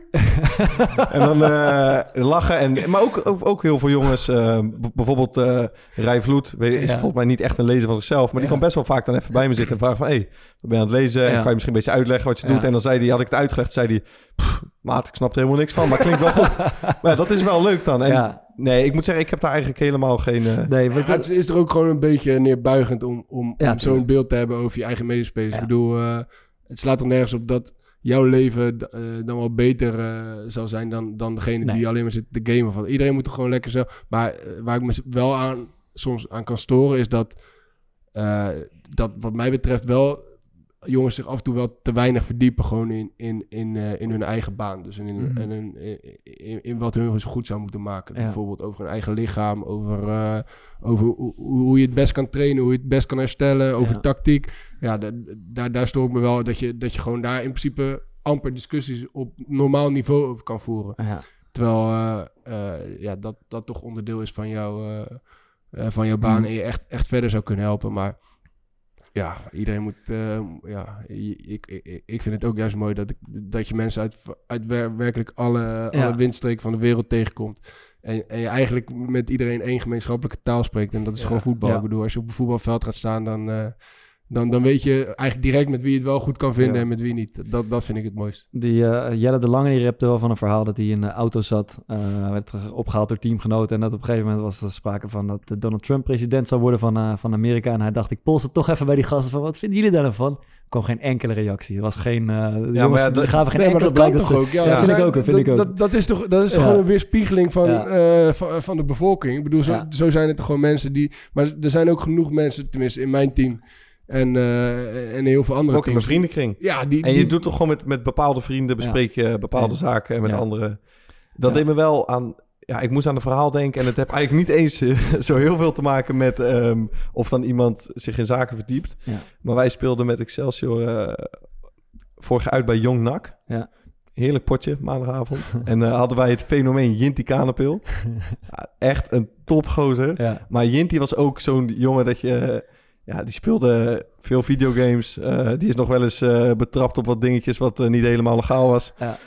en dan eh, lachen. En, maar ook, ook, ook heel veel jongens. eh, bijvoorbeeld eh Rai Vloed. Weet je, is Ja. volgens mij niet echt een lezer van zichzelf. Maar die kan best wel vaak dan even bij me zitten. En vragen van... Hé, hey, wat ben je aan het lezen? En kan je misschien een beetje uitleggen wat je Ja. doet? En dan zei hij, had ik het uitgelegd. zei hij... "Pff, Maat, ik snap er helemaal niks van. Maar klinkt wel goed. maar ja, dat is wel leuk dan. En ja. nee, ik moet zeggen, ik heb daar eigenlijk helemaal geen... eh, Nee, het is er ook gewoon een beetje neerbuigend om, om, Ja, om zo'n beeld te hebben over je eigen medespelers. Ja. Ik bedoel, eh, het slaat er nergens op dat jouw leven eh, dan wel beter eh, zal zijn dan, dan degene Nee. die alleen maar zit te gamen. Van. Iedereen moet er gewoon lekker zelf... Maar eh, waar ik me wel aan, soms aan kan storen is dat, dat wat mij betreft wel jongens zich af en toe wel te weinig verdiepen gewoon in, in, in, eh, in hun eigen baan. Dus in, in, Mhm. in, in, wat hun dus goed zou moeten maken. Ja. Bijvoorbeeld over hun eigen lichaam, over, eh, over hoe, hoe je het best kan trainen, hoe je het best kan herstellen, over Ja. tactiek. Ja, da- daar, daar stoor ik me wel dat je, dat je gewoon daar in principe amper discussies op normaal niveau over kan voeren. ja. Terwijl eh, eh, ja, dat, dat toch onderdeel is van, jou, eh, eh, van jouw baan Mm. en je echt, echt verder zou kunnen helpen. Maar ja, iedereen moet. eh, ja, ik, ik, ik vind het ook juist mooi dat, ik, dat je mensen uit, uit wer- werkelijk alle, alle windstreken van de wereld tegenkomt. En, en je eigenlijk met iedereen één gemeenschappelijke taal spreekt. En dat is Ja. gewoon voetbal. Ik bedoel, als je op een voetbalveld gaat staan, dan, eh, dan, dan weet je eigenlijk direct met wie je het wel goed kan vinden Ja. en met wie niet. Dat, dat vind ik het mooist. Die eh, Jelle de Lange die repte wel van een verhaal dat hij in de auto zat. eh, werd er opgehaald door teamgenoten. En dat op een gegeven moment was er sprake van dat Donald Trump president zou worden van, eh, van Amerika. En hij dacht, ik polste toch even bij die gasten van, wat vinden jullie daar nou van? Er kwam geen enkele reactie. Er was geen, eh maar ja, die dat- gaven geen Nee, maar enkele dat toch ze- ook? Ja, Ja, vind ik ook, vind ik ook. Dat, dat is toch, dat is gewoon een weerspiegeling van, Ja. eh, van, van de bevolking. Ik bedoel, zo, Ja. zo zijn het toch gewoon mensen die... Maar er zijn ook genoeg mensen, tenminste in mijn team en, eh, en heel veel andere ook in mijn vriendenkring. Ja, die, En je die- doet toch gewoon met, met bepaalde vrienden bespreek je bepaalde Ja. zaken en met Ja. anderen. Dat Ja. deed me wel aan. Ja, ik moest aan een verhaal denken en het heeft eigenlijk niet eens zo heel veel te maken met ehm, of dan iemand zich in zaken verdiept. Ja. Maar wij speelden met Excelsior eh vorig jaar uit bij Jong NAC. Ja. Heerlijk potje, maandagavond. en eh, hadden wij het fenomeen Jinty Kanepil. Echt een topgozer. Ja, Maar Jinty was ook zo'n jongen dat je... ja, die speelde veel videogames. Eh, die is nog wel eens eh, betrapt op wat dingetjes wat eh, niet helemaal legaal was. Ja.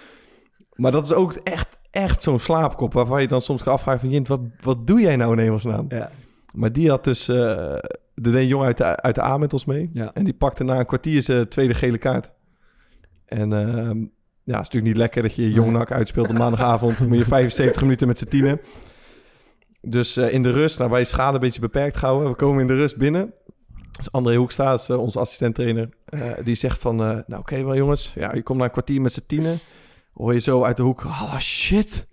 Maar dat is ook echt, echt zo'n slaapkop... waarvan je dan soms gaat afvragen van... Jint, wat, wat doe jij nou in hemelsnaam? ja. Maar die had dus... de een jongen uit de, uit de A met ons mee. Ja. En die pakte na een kwartier zijn tweede gele kaart. En ehm, ja, het is natuurlijk niet lekker dat je jong Nee. nak uitspeelt op maandagavond. Dan moet je 75 minuten met z'n tienen. Dus in de rust, nou, wij schade een beetje beperkt gehouden. We komen in de rust binnen. Dus André Hoekstra, is, eh, onze assistent-trainer, eh, die zegt van... eh, nou, oké wel jongens, ja, je komt na een kwartier met z'n tienen. Hoor je zo uit de hoek, ah shit,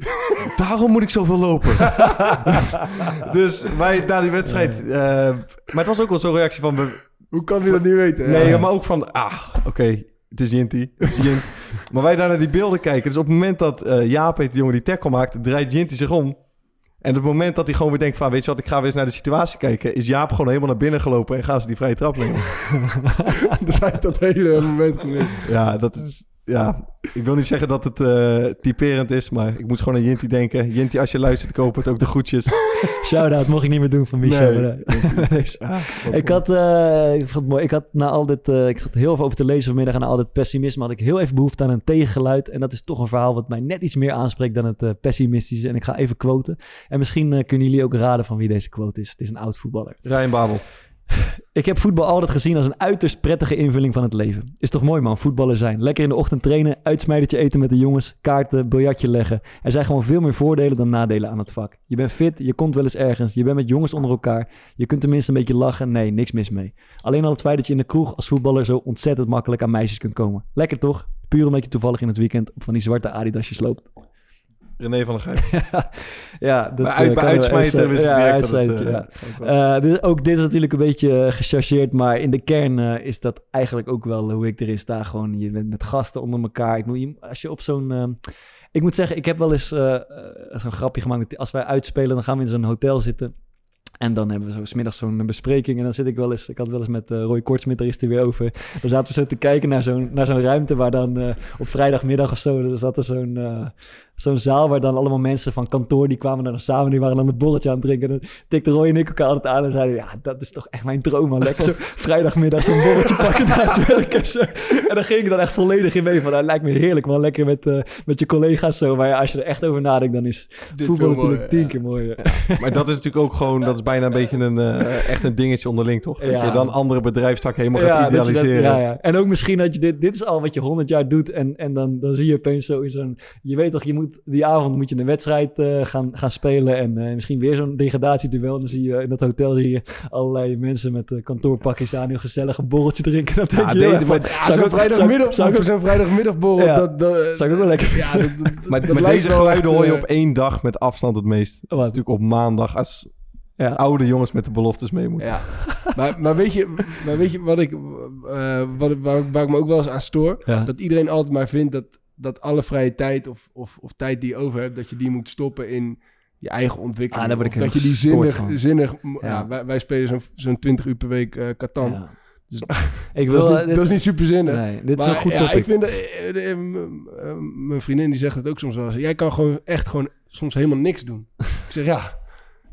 daarom moet ik zoveel lopen. dus wij na die wedstrijd... maar het was ook wel zo'n reactie van... Hoe kan hij dat niet weten? Nee, Ja. maar ook van, ah, oké, het is Jinty. Het is maar wij daar naar die beelden kijken. Dus op het moment dat Jaap heet, de jongen die tackle maakt, draait Jinty zich om. En het moment dat hij gewoon weer denkt van, weet je wat, ik ga weer eens naar de situatie kijken, is Jaap gewoon helemaal naar binnen gelopen en gaan ze die vrije trap nemen. dus hij dat hele moment gemist. ja, dat is, ja, ik wil niet zeggen dat het eh, typerend is, maar ik moest gewoon aan Jinty denken. Jinty, als je luistert, koop het ook de groetjes. Shout-out, mocht ik niet meer doen van Michel. eh, wat Ik had, eh, ik vond het mooi. Ik had na al dit, ik zat heel veel over te lezen vanmiddag en na al dit pessimisme had ik heel even behoefte aan een tegengeluid. En dat is toch een verhaal wat mij net iets meer aanspreekt dan het pessimistische. En ik ga even quoten. En misschien kunnen jullie ook raden van wie deze quote is. Het is een oud voetballer. Ryan Babel. Ik heb voetbal altijd gezien als een uiterst prettige invulling van het leven. Is toch mooi man, voetballer zijn. Lekker in de ochtend trainen, uitsmijtertje eten met de jongens, kaarten, biljartje leggen. Er zijn gewoon veel meer voordelen dan nadelen aan het vak. Je bent fit, je komt wel eens ergens, je bent met jongens onder elkaar. Je kunt tenminste een beetje lachen, nee, niks mis mee. Alleen al het feit dat je in de kroeg als voetballer zo ontzettend makkelijk aan meisjes kunt komen. Lekker toch? Puur omdat je toevallig in het weekend op van die zwarte Adidasjes loopt. René van der Gijp. ja, dat Bij eh, uit- bij uitsmijter ja, direct het, eh, ja. dus ook dit is natuurlijk een beetje gechargeerd, maar in de kern is dat eigenlijk ook wel hoe ik erin sta. Gewoon, je bent met gasten onder elkaar. Ik je- als je op zo'n... ik moet zeggen, ik heb wel eens zo'n grapje gemaakt. Als wij uitspelen, dan gaan we in zo'n hotel zitten. En dan hebben we zo 's middags zo'n bespreking. En dan zit ik wel eens... Ik had wel eens met Roy Kortsmit, daar is hij weer over. Dan zaten we zo te kijken naar zo'n, naar zo'n ruimte... waar dan op vrijdagmiddag of zo... Er zat er zo'n, zo'n zaal waar dan allemaal mensen van kantoor... die kwamen dan samen, die waren dan het bolletje aan het drinken. En dan tikte Roy en ik elkaar altijd aan en zeiden... ja, dat is toch echt mijn droom. Lekker zo vrijdagmiddag zo'n bolletje pakken na het werk en zo. En dan ging ik dan echt volledig in mee van... nou, lijkt me heerlijk, man. Lekker met, eh, met je collega's zo. Maar ja, als je er echt over nadenkt, dan is Dit voetbal natuurlijk tien ja. keer mooier. Maar dat is natuurlijk ook gewoon, dat is bijna een beetje een, eh, echt een dingetje onderling, toch? Dat je dan andere bedrijfstakken helemaal gaat dat dat- idealiseren. ja, ja. En ook misschien dat je dit... Dit is al wat je honderd jaar doet. En, en dan, dan zie je opeens zo in zo'n... Je weet toch, je moet, die avond moet je een wedstrijd eh, gaan, gaan spelen. En eh, misschien weer zo'n degradatieduel. En dan zie je in dat hotel zie je allerlei mensen met eh, kantoorpakjes aan. Heel gezellig een borreltje drinken. Dat denk Ja, je, van, maar- Ja, zou ik zo'n ook- vrijdagmiddag, zou ik- zo'n vrijdagmiddagborrel, Ja. dat, dat, Zou ik ook wel lekker Ja, dat, dat- Maar, lijkt deze geluiden hoor je op één dag met afstand het meest. Dat is natuurlijk op maandag als Ja. oude jongens met de beloftes mee moeten. Ja, maar, maar, weet je, maar weet je wat ik, eh, wat, ik- waar, waar ik me ook wel eens aan stoor? Ja. Dat iedereen altijd maar vindt dat, dat alle vrije tijd of, of, of tijd die je over hebt, dat je die moet stoppen in je eigen ontwikkeling. Ah, dat je die zinnig, van. zinnig ja. Ja. wij, wij spelen zo'n zo'n 20 uur per week eh Catan. Ja. Dus- ik Dat, wil, is niet, dit- dat is niet super zinnig. Nee, dit is een goed ja, topic. ik vind, dat, eh, eh, eh, eh, mijn vriendin die zegt het ook soms wel eens. Jij kan gewoon echt gewoon soms helemaal niks doen. ik zeg ja,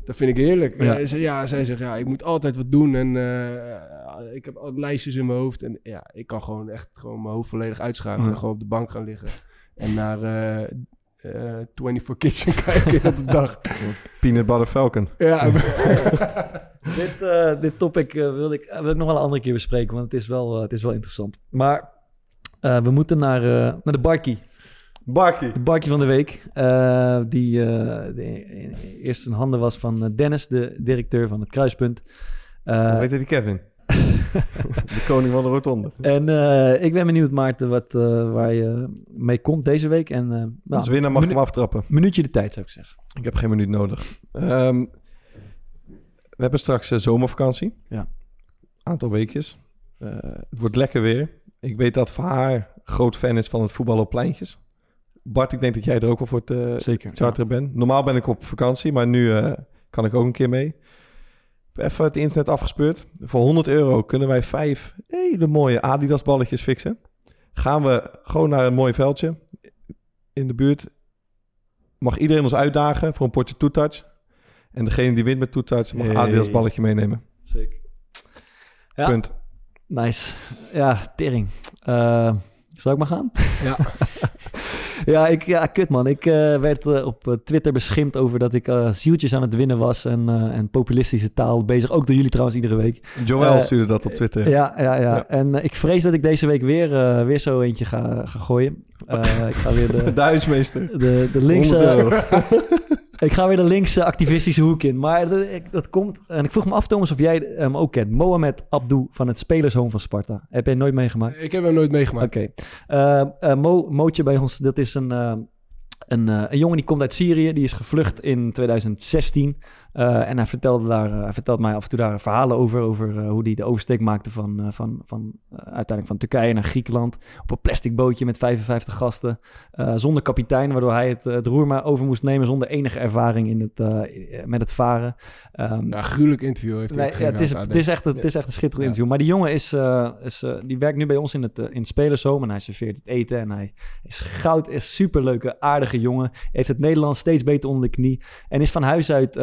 dat vind ik heerlijk. Ja. Ja. Ze, ja, zij zegt ja, ik moet altijd wat doen en eh, ik heb altijd lijstjes in mijn hoofd. En ja, ik kan gewoon echt gewoon mijn hoofd volledig uitschakelen Ja. en gewoon op de bank gaan liggen. En naar eh eh 24 Kitchen kijken op de dag. Peanut Butter Falcon. Ja, dit, eh, dit topic eh, wilde ik, wil ik nog wel een andere keer bespreken, want het is wel, eh, het is wel interessant. Maar eh, we moeten naar, eh, naar de barkie. Barkie. De barkie van de week. eh, die eh, de- eerst in handen was van eh, Dennis, de directeur van het Kruispunt. Hoe heet die Kevin? de koning van de rotonde. en ik ben benieuwd, Maarten, wat, waar je mee komt deze week. En, eh, Als nou, winnaar mag je hem aftrappen. minuutje de tijd, zou ik zeggen. Ik heb geen minuut nodig. Ehm, we hebben straks zomervakantie. Ja. Aantal weekjes. Het wordt lekker weer. Ik weet dat Van haar groot fan is van het voetballen op pleintjes. Bart, ik denk dat jij er ook wel voor te Zeker. charteren bent. Normaal ben ik op vakantie, maar nu eh, kan ik ook een keer mee. Even het internet afgespeurd. Voor 100 euro kunnen wij vijf hele mooie Adidas balletjes fixen. Gaan we gewoon naar een mooi veldje in de buurt. Mag iedereen ons uitdagen voor een potje two-touch. En degene die wint met two-touch mag een Hey. Adidas balletje meenemen. Zeker. Ja, Punt. nice. Ja, tering. Eh zal ik maar gaan? Ja. ja, ik, ja, kut man. Ik eh, werd eh, op eh, Twitter beschimpt over dat ik eh, zieltjes aan het winnen was en, en populistische taal bezig. Ook door jullie trouwens iedere week. Joël stuurde dat op Twitter. Ja, ja, ja. Ja. En ik vrees dat ik deze week weer, weer zo eentje ga, ga gooien. Ik ga weer de, huismeester. de, de 100 linkse... Ik ga weer de linkse activistische hoek in. Maar dat, ik- dat komt... En ik vroeg me af, Thomas, of jij hem ook kent. Mohamed Abdou van het Spelershome van Sparta. Heb jij nooit meegemaakt? ik heb hem nooit meegemaakt. Oké. Eh, eh, Mo, Mootje bij ons, dat is een, eh, een, een jongen die komt uit Syrië. Die is gevlucht in 2016. Eh, en hij vertelde, daar, eh, hij vertelt mij af en toe daar verhalen over. Over eh, hoe hij de oversteek maakte van, van, van uiteindelijk van Turkije naar Griekenland. Op een plastic bootje met 55 gasten. zonder kapitein, waardoor hij het, het roer maar over moest nemen. Zonder enige ervaring in het, met het varen. Ehm, Ja, gruwelijk interview heeft hij Nee, ja, het, is, het is echt, het is echt een schitterend Ja. interview. Maar die jongen is, is, die werkt nu bij ons in het, in het. En hij serveert het eten. En hij is goud, is superleuke, aardige jongen. Heeft het Nederlands steeds beter onder de knie. En is van huis uit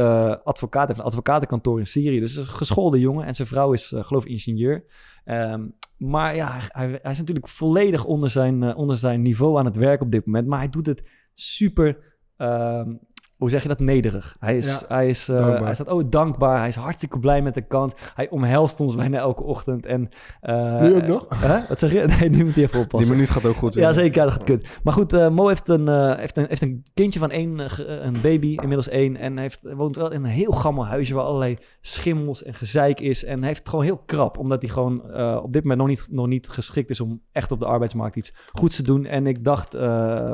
advocaat. Heeft een advocatenkantoor in Syrië. Dus een geschoolde jongen. En zijn vrouw is, eh, geloof ik, ingenieur. Ehm, maar ja, hij, hij is natuurlijk volledig onder zijn, eh, onder zijn niveau aan het werk op dit moment. Maar hij doet het super... ehm, hoe zeg je dat, nederig. Hij, is, Ja, hij, is, eh, hij staat oh, dankbaar. Hij is hartstikke blij met de kans. Hij omhelst ons bijna elke ochtend. En, eh, Nu ook nog? Hè? Wat zeg je? Nee, nu moet hij even Die oppassen. minuut gaat ook goed. Ja, zeker. Ja, dat gaat kut. Maar goed, eh, Mo heeft een, heeft, een, heeft een kindje van één, een baby, inmiddels één. En heeft, woont wel in een heel gammel huisje waar allerlei schimmels en gezeik is. En hij heeft het gewoon heel krap, omdat hij gewoon op dit moment nog niet, nog niet geschikt is om echt op de arbeidsmarkt iets goeds te doen. En ik dacht,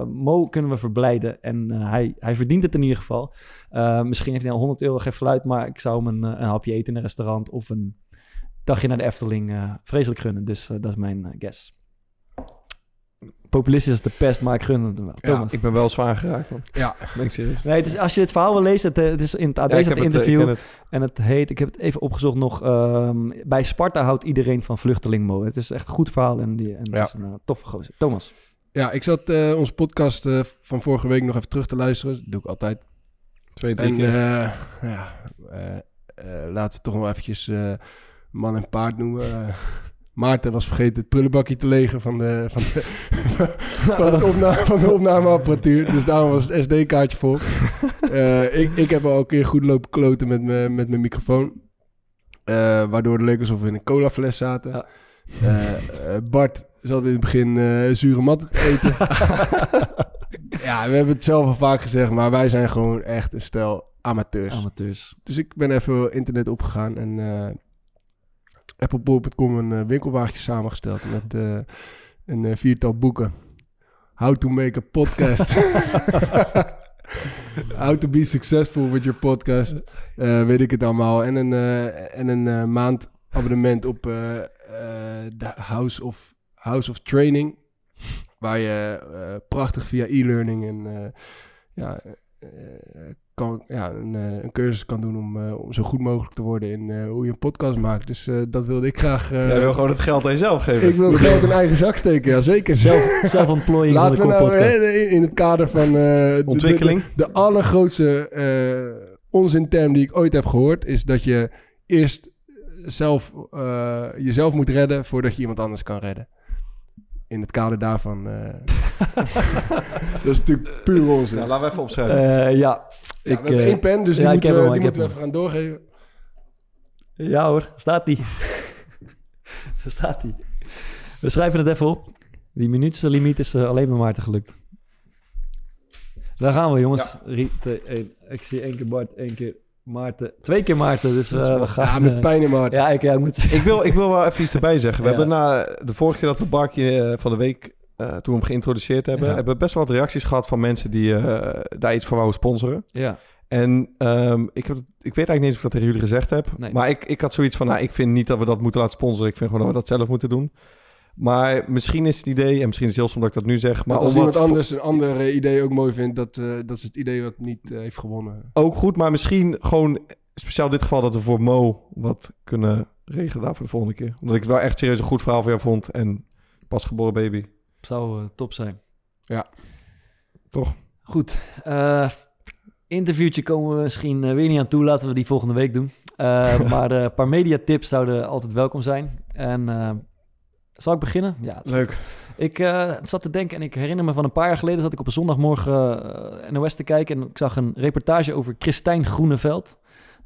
Mo kunnen we verblijden. En hij, hij verdient het in ieder geval. Eh, misschien heeft hij al 100 euro geen fluit, maar ik zou hem een, eh, een hapje eten in een restaurant of een dagje naar de Efteling eh, vreselijk gunnen. Dus eh, dat is mijn guess. Populistisch is de pest, maar ik gun het hem wel. Ja, Thomas. Ik ben wel zwaar geraakt. Ja. Ben ik serieus. Nee, het is, als je het verhaal wil lezen, het, het is in het AD Ja, het, ik interview. ken het. En het heet, ik heb het even opgezocht nog, ehm, bij Sparta houdt iedereen van vluchteling Mo. Het is echt een goed verhaal en, die, en Ja. het is een toffe gozer. Thomas. Ja, ik zat eh onze podcast eh, van vorige week nog even terug te luisteren. Dat doe ik altijd. Twee, drie En keer. eh, ja, laten we toch nog eventjes man en paard noemen. Maarten was vergeten het prullenbakje te legen van de, van de, van opna van de opnameapparatuur. Dus daarom was het SD-kaartje vol. Ik, ik heb al een keer goed lopen kloten met, me, met mijn microfoon. Waardoor het leek alsof we in een colafles zaten. Ja. Bart zat in het begin eh, zure matten te eten. ja, we hebben het zelf al vaak gezegd, maar wij zijn gewoon echt een stel amateurs. Amateurs. Dus ik ben even internet opgegaan en eh heb op bol.com een eh, winkelwagentje samengesteld met eh, een eh, viertal boeken. How to make a podcast. How to be successful with your podcast. Eh, weet ik het allemaal. En een, eh, en een eh, maand abonnement op eh, eh, de House of, House of Training. Waar je eh, prachtig via e-learning en eh, ja, eh, kan, ja, een, eh, een cursus kan doen om, eh, om zo goed mogelijk te worden in eh, hoe je een podcast maakt. Dus eh, dat wilde ik graag. eh, Jij wil gewoon het geld aan jezelf geven. ik wil geld in eigen zak steken, ja zeker. Zelf, Zelfontplooiing van de Laten we nou in, in het kader van... eh, de- de- Ontwikkeling. De, de allergrootste eh onzinterm die ik ooit heb gehoord... is dat je eerst zelf, eh, jezelf moet redden... voordat je iemand anders kan redden. In het kader daarvan... eh, dat is natuurlijk puur onzin. Ja, laten we even opschrijven. Eh, ja, Ja, ik, we hebben eh, één pen, dus die ja, ik moeten heb we, hem, die ik heb moeten we hem. even gaan doorgeven. ja hoor, staat die. Staat die. We schrijven het even op. Die minuutslimiet is alleen maar Maarten gelukt. Daar gaan we jongens. Rie- twee, één. Ik zie één keer Bart, één keer Maarten. Twee keer Maarten, dus eh, we gaan... Ja, met eh, pijn in hart. ja, ik, ja, ik moet... Ik wil, ik wil wel even iets erbij zeggen. We Ja. hebben na de vorige keer dat we Barkje eh, van de week, eh, toen we hem geïntroduceerd hebben, Ja. hebben we best wel wat reacties gehad van mensen die eh, daar iets voor wouden sponsoren. Ja, En ehm, ik, heb, ik weet eigenlijk niet eens of ik dat tegen jullie gezegd heb. Nee. Maar ik, ik had zoiets van, nou, ik vind niet dat we dat moeten laten sponsoren. Ik vind gewoon dat we dat zelf moeten doen. Maar misschien is het idee, en misschien is het heel stom dat ik dat nu zeg, maar Maar als iemand anders een ander eh, idee ook mooi vindt... Dat, eh, dat is het idee wat niet eh, heeft gewonnen. ook goed, maar misschien gewoon speciaal in dit geval dat we voor Mo wat kunnen regelen daar voor de volgende keer. Omdat ik het wel echt serieus een goed verhaal voor jou vond en pasgeboren baby. zou top zijn. Ja. Toch? Goed. eh, interviewtje komen we misschien weer niet aan toe. Laten we die volgende week doen. Eh, maar eh, een paar mediatips zouden altijd welkom zijn. En eh, zal ik beginnen? Ja, Leuk. Ik eh, zat te denken en ik herinner me van een paar jaar geleden... zat ik op een zondagmorgen eh, NOS te kijken... en ik zag een reportage over Christijn Groeneveld.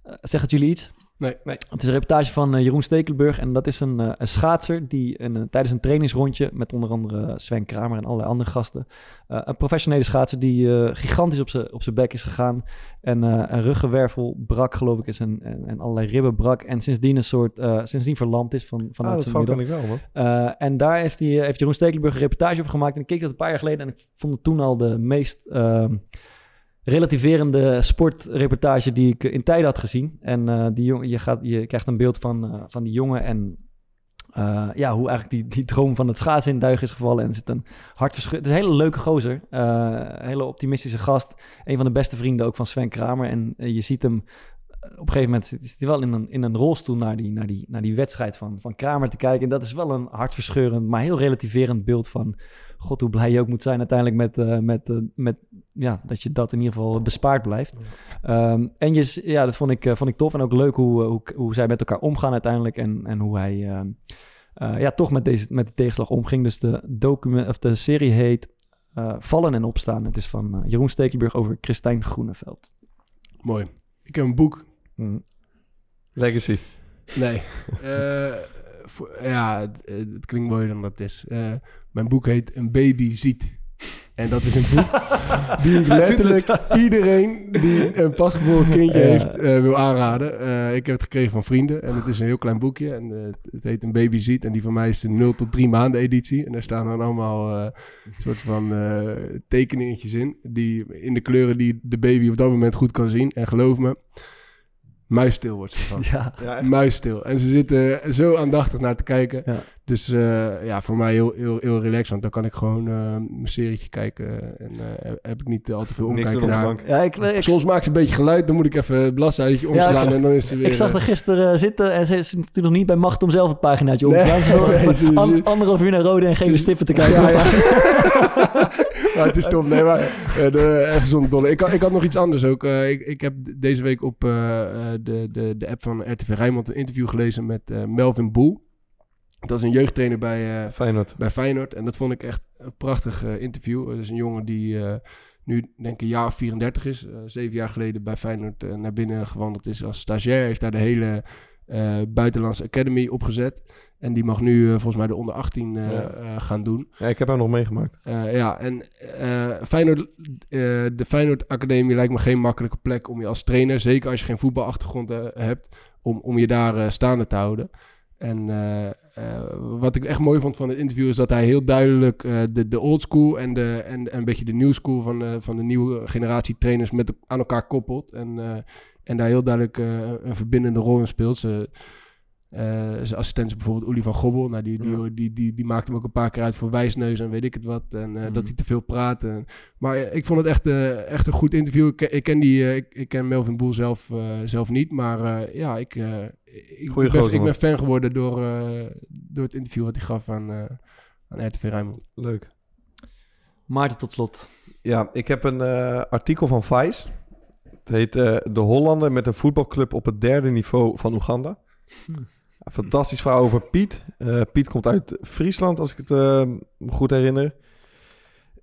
Eh zegt het jullie iets? Nee. Nee. Het is een reportage van eh, Jeroen Stekelenburg... en dat is een, eh, een schaatser die een, eh, tijdens een trainingsrondje... met onder andere Sven Kramer en allerlei andere gasten... eh, een professionele schaatser die eh, gigantisch op zijn op zijn bek is gegaan... en eh, een ruggenwervel brak, geloof ik, is en, en, en allerlei ribben brak... en sindsdien een soort... eh, sindsdien verlamd is van, Ah, vanuit dat zijn kan ik wel, man. Eh, en daar heeft, hij, heeft Jeroen Stekelenburg een reportage over gemaakt. En ik keek dat een paar jaar geleden en ik vond het toen al de meest ehm, relativerende sportreportage die ik in tijden had gezien. En eh, die jongen, je, gaat, je krijgt een beeld van, eh, van die jongen en eh, ja, hoe eigenlijk die, die droom van het schaatsen in duigen is gevallen. En er zit een hartverschut. Het is een hele leuke gozer. een hele optimistische gast. Een van de beste vrienden ook van Sven Kramer. En je ziet hem op een gegeven moment zit hij wel in een, in een rolstoel naar die, naar die, naar die wedstrijd van, van Kramer te kijken. En dat is wel een hartverscheurend, maar heel relativerend beeld van... God, hoe blij je ook moet zijn uiteindelijk met, eh, met, eh, met ja, dat je dat in ieder geval bespaard blijft. Ehm, en je, ja, dat vond ik, eh, vond ik tof en ook leuk hoe, hoe, hoe zij met elkaar omgaan uiteindelijk. En, en hoe hij ehm, eh, ja, toch met, deze, met de tegenslag omging. Dus de, document, of de serie heet eh, Vallen en Opstaan. Het is van Jeroen Stekelenburg over Christijn Groeneveld. Mooi. Ik heb een boek. Mm. Legacy. Nee. Eh, voor- ja, het, het klinkt mooier dan dat het is. Mijn boek heet Een baby ziet. En dat is een boek die ik letterlijk iedereen die een pasgeboren kindje heeft eh, wil aanraden. Eh, ik heb het gekregen van vrienden en het is een heel klein boekje. En eh, het heet Een baby ziet. En die van mij is de 0 tot 3 maanden editie. En daar staan dan allemaal soort van tekeningetjes in. Die, in de kleuren die de baby op dat moment goed kan zien. En geloof me, muisstil wordt ze van. Ja, Ja, Muisstil. En ze zitten zo aandachtig naar te kijken. Ja. Dus eh, ja, voor mij heel, heel, heel relaxed. Want dan kan ik gewoon eh, mijn serietje kijken. En eh, heb ik niet al te veel Niks omkijken doen op de naar. bank. ja ik, ik, Soms maakt ze een beetje geluid. Dan moet ik even het bladzijde omslaan. Ja, ik zag- en dan is ze weer... ik zag eh, haar gisteren eh, zitten en ze is natuurlijk nog niet bij macht om zelf het paginaatje om te Nee, slaan. Ze nee, ze- an- anderhalf uur naar rode en gele stippen te kijken. Ja, het is stom. Nee, maar de, even zonder dolle. Ik, had- ik had nog iets anders ook. Eh, ik, ik heb deze week op eh, de, de, de app van RTV Rijnmond een interview gelezen met Melvin Boel. Dat is een jeugdtrainer bij, Feyenoord. bij Feyenoord. En dat vond ik echt een prachtig interview. Het is een jongen die nu denk ik een jaar of 34 is. Zeven jaar geleden bij Feyenoord naar binnen gewandeld is als stagiair. Heeft daar de hele buitenlandse academy opgezet. En die mag nu eh, volgens mij de onder 18 eh, Ja. eh, gaan doen. Ja, ik heb hem nog meegemaakt. Ja, en Feyenoord, de Feyenoord Academie lijkt me geen makkelijke plek om je als trainer, zeker als je geen voetbalachtergrond hebt, om, om je daar staande te houden. En wat ik echt mooi vond van het interview is dat hij heel duidelijk de, de old school en, de, en, en een beetje de new school van, de- van de nieuwe generatie trainers met, aan elkaar koppelt. En, en daar heel duidelijk een verbindende rol in speelt. Ze, zijn assistent is bijvoorbeeld Uli van Gobbel. Nou, die, die, die, die, die maakte hem ook een paar keer uit voor wijsneus en weet ik het wat. En eh, dat hij te veel praat. En, maar eh, ik vond het echt, eh, echt een goed interview. Ik, ken- ik, ken, die, eh, ik, ik ken Melvin Boel zelf, eh, zelf niet. Maar eh, ja, ik, eh, ik, Goeie ik, ben, gozer, ik ben fan geworden door, eh, door het interview wat hij gaf aan, eh, aan RTV Rijnmond. Leuk. Maarten, tot slot. Ja, ik heb een eh, artikel van Vice. Het heet eh, De Hollander met een voetbalclub op het derde niveau van Oeganda. Hm. Een fantastisch verhaal over Piet. Eh, Piet komt uit Friesland, als ik het eh, me goed herinner.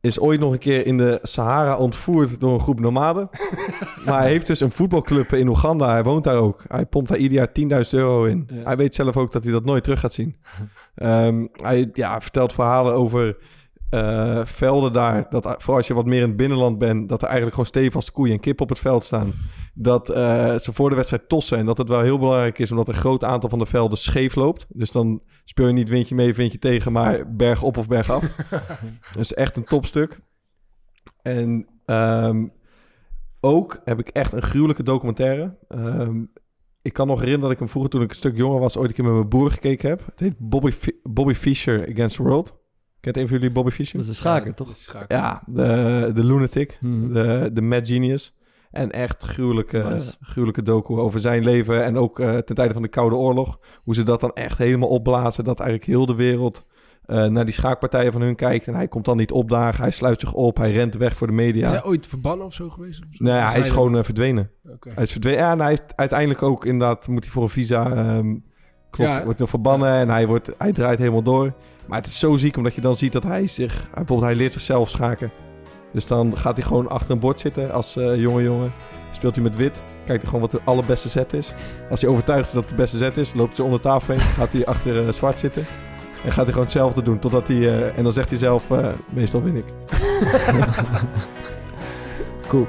Is ooit nog een keer in de Sahara ontvoerd door een groep nomaden. maar hij heeft dus een voetbalclub in Oeganda. Hij woont daar ook. Hij pompt daar ieder jaar 10.000 euro in. Ja. Hij weet zelf ook dat hij dat nooit terug gaat zien. Ehm, hij ja, vertelt verhalen over eh, velden daar. Dat vooral als je wat meer in het binnenland bent, dat er eigenlijk gewoon stevast koeien en kip op het veld staan. Dat eh, ze voor de wedstrijd tossen en dat het wel heel belangrijk is, omdat een groot aantal van de velden scheef loopt. Dus dan speel je niet windje mee, windje tegen, maar berg op of berg af. Dat is echt een topstuk. En ehm, ook heb ik echt een gruwelijke documentaire. Ehm, ik kan nog herinneren dat ik hem vroeger, toen ik een stuk jonger was, ooit een keer met mijn broer gekeken heb. Het heet Bobby, Bobby Fischer Against the World. Kent een van jullie Bobby Fischer? Dat is een schaker, toch? Schaker. Ja, de, de lunatic, Mhm. de, de mad genius. En echt gruwelijke, Nice. gruwelijke docu over zijn leven. En ook eh, ten tijde van de Koude Oorlog. Hoe ze dat dan echt helemaal opblazen. Dat eigenlijk heel de wereld eh, naar die schaakpartijen van hun kijkt. En hij komt dan niet opdagen. Hij sluit zich op. Hij rent weg voor de media. Is hij ooit verbannen of zo geweest? Of zo? Nee, hij is gewoon eh, verdwenen. er- Oké. Hij is verdwenen. Ja, en hij heeft uiteindelijk ook inderdaad... Moet hij voor een visa... ehm, klopt, Ja. wordt nog verbannen. En hij, wordt, hij draait helemaal door. Maar het is zo ziek, omdat je dan ziet dat hij zich... hij- Bijvoorbeeld, hij leert zichzelf schaken. Dus dan gaat hij gewoon achter een bord zitten als eh, jonge jongen. Speelt hij met wit. Kijkt hij gewoon wat de allerbeste set is. Als hij overtuigd is dat het de beste set is, loopt hij onder tafel heen. Gaat hij achter eh, zwart zitten. En gaat hij gewoon hetzelfde doen. Totdat hij... eh, en dan zegt hij zelf, eh, meestal win ik. Cool.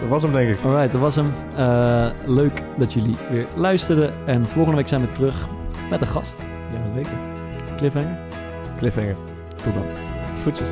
Dat was hem, denk ik. Alright, dat was hem. Eh, leuk dat jullie weer luisterden. En volgende week zijn we terug met een gast. Ja, zeker. Cliffhanger. Cliffhanger. Tot dan. Goedjes.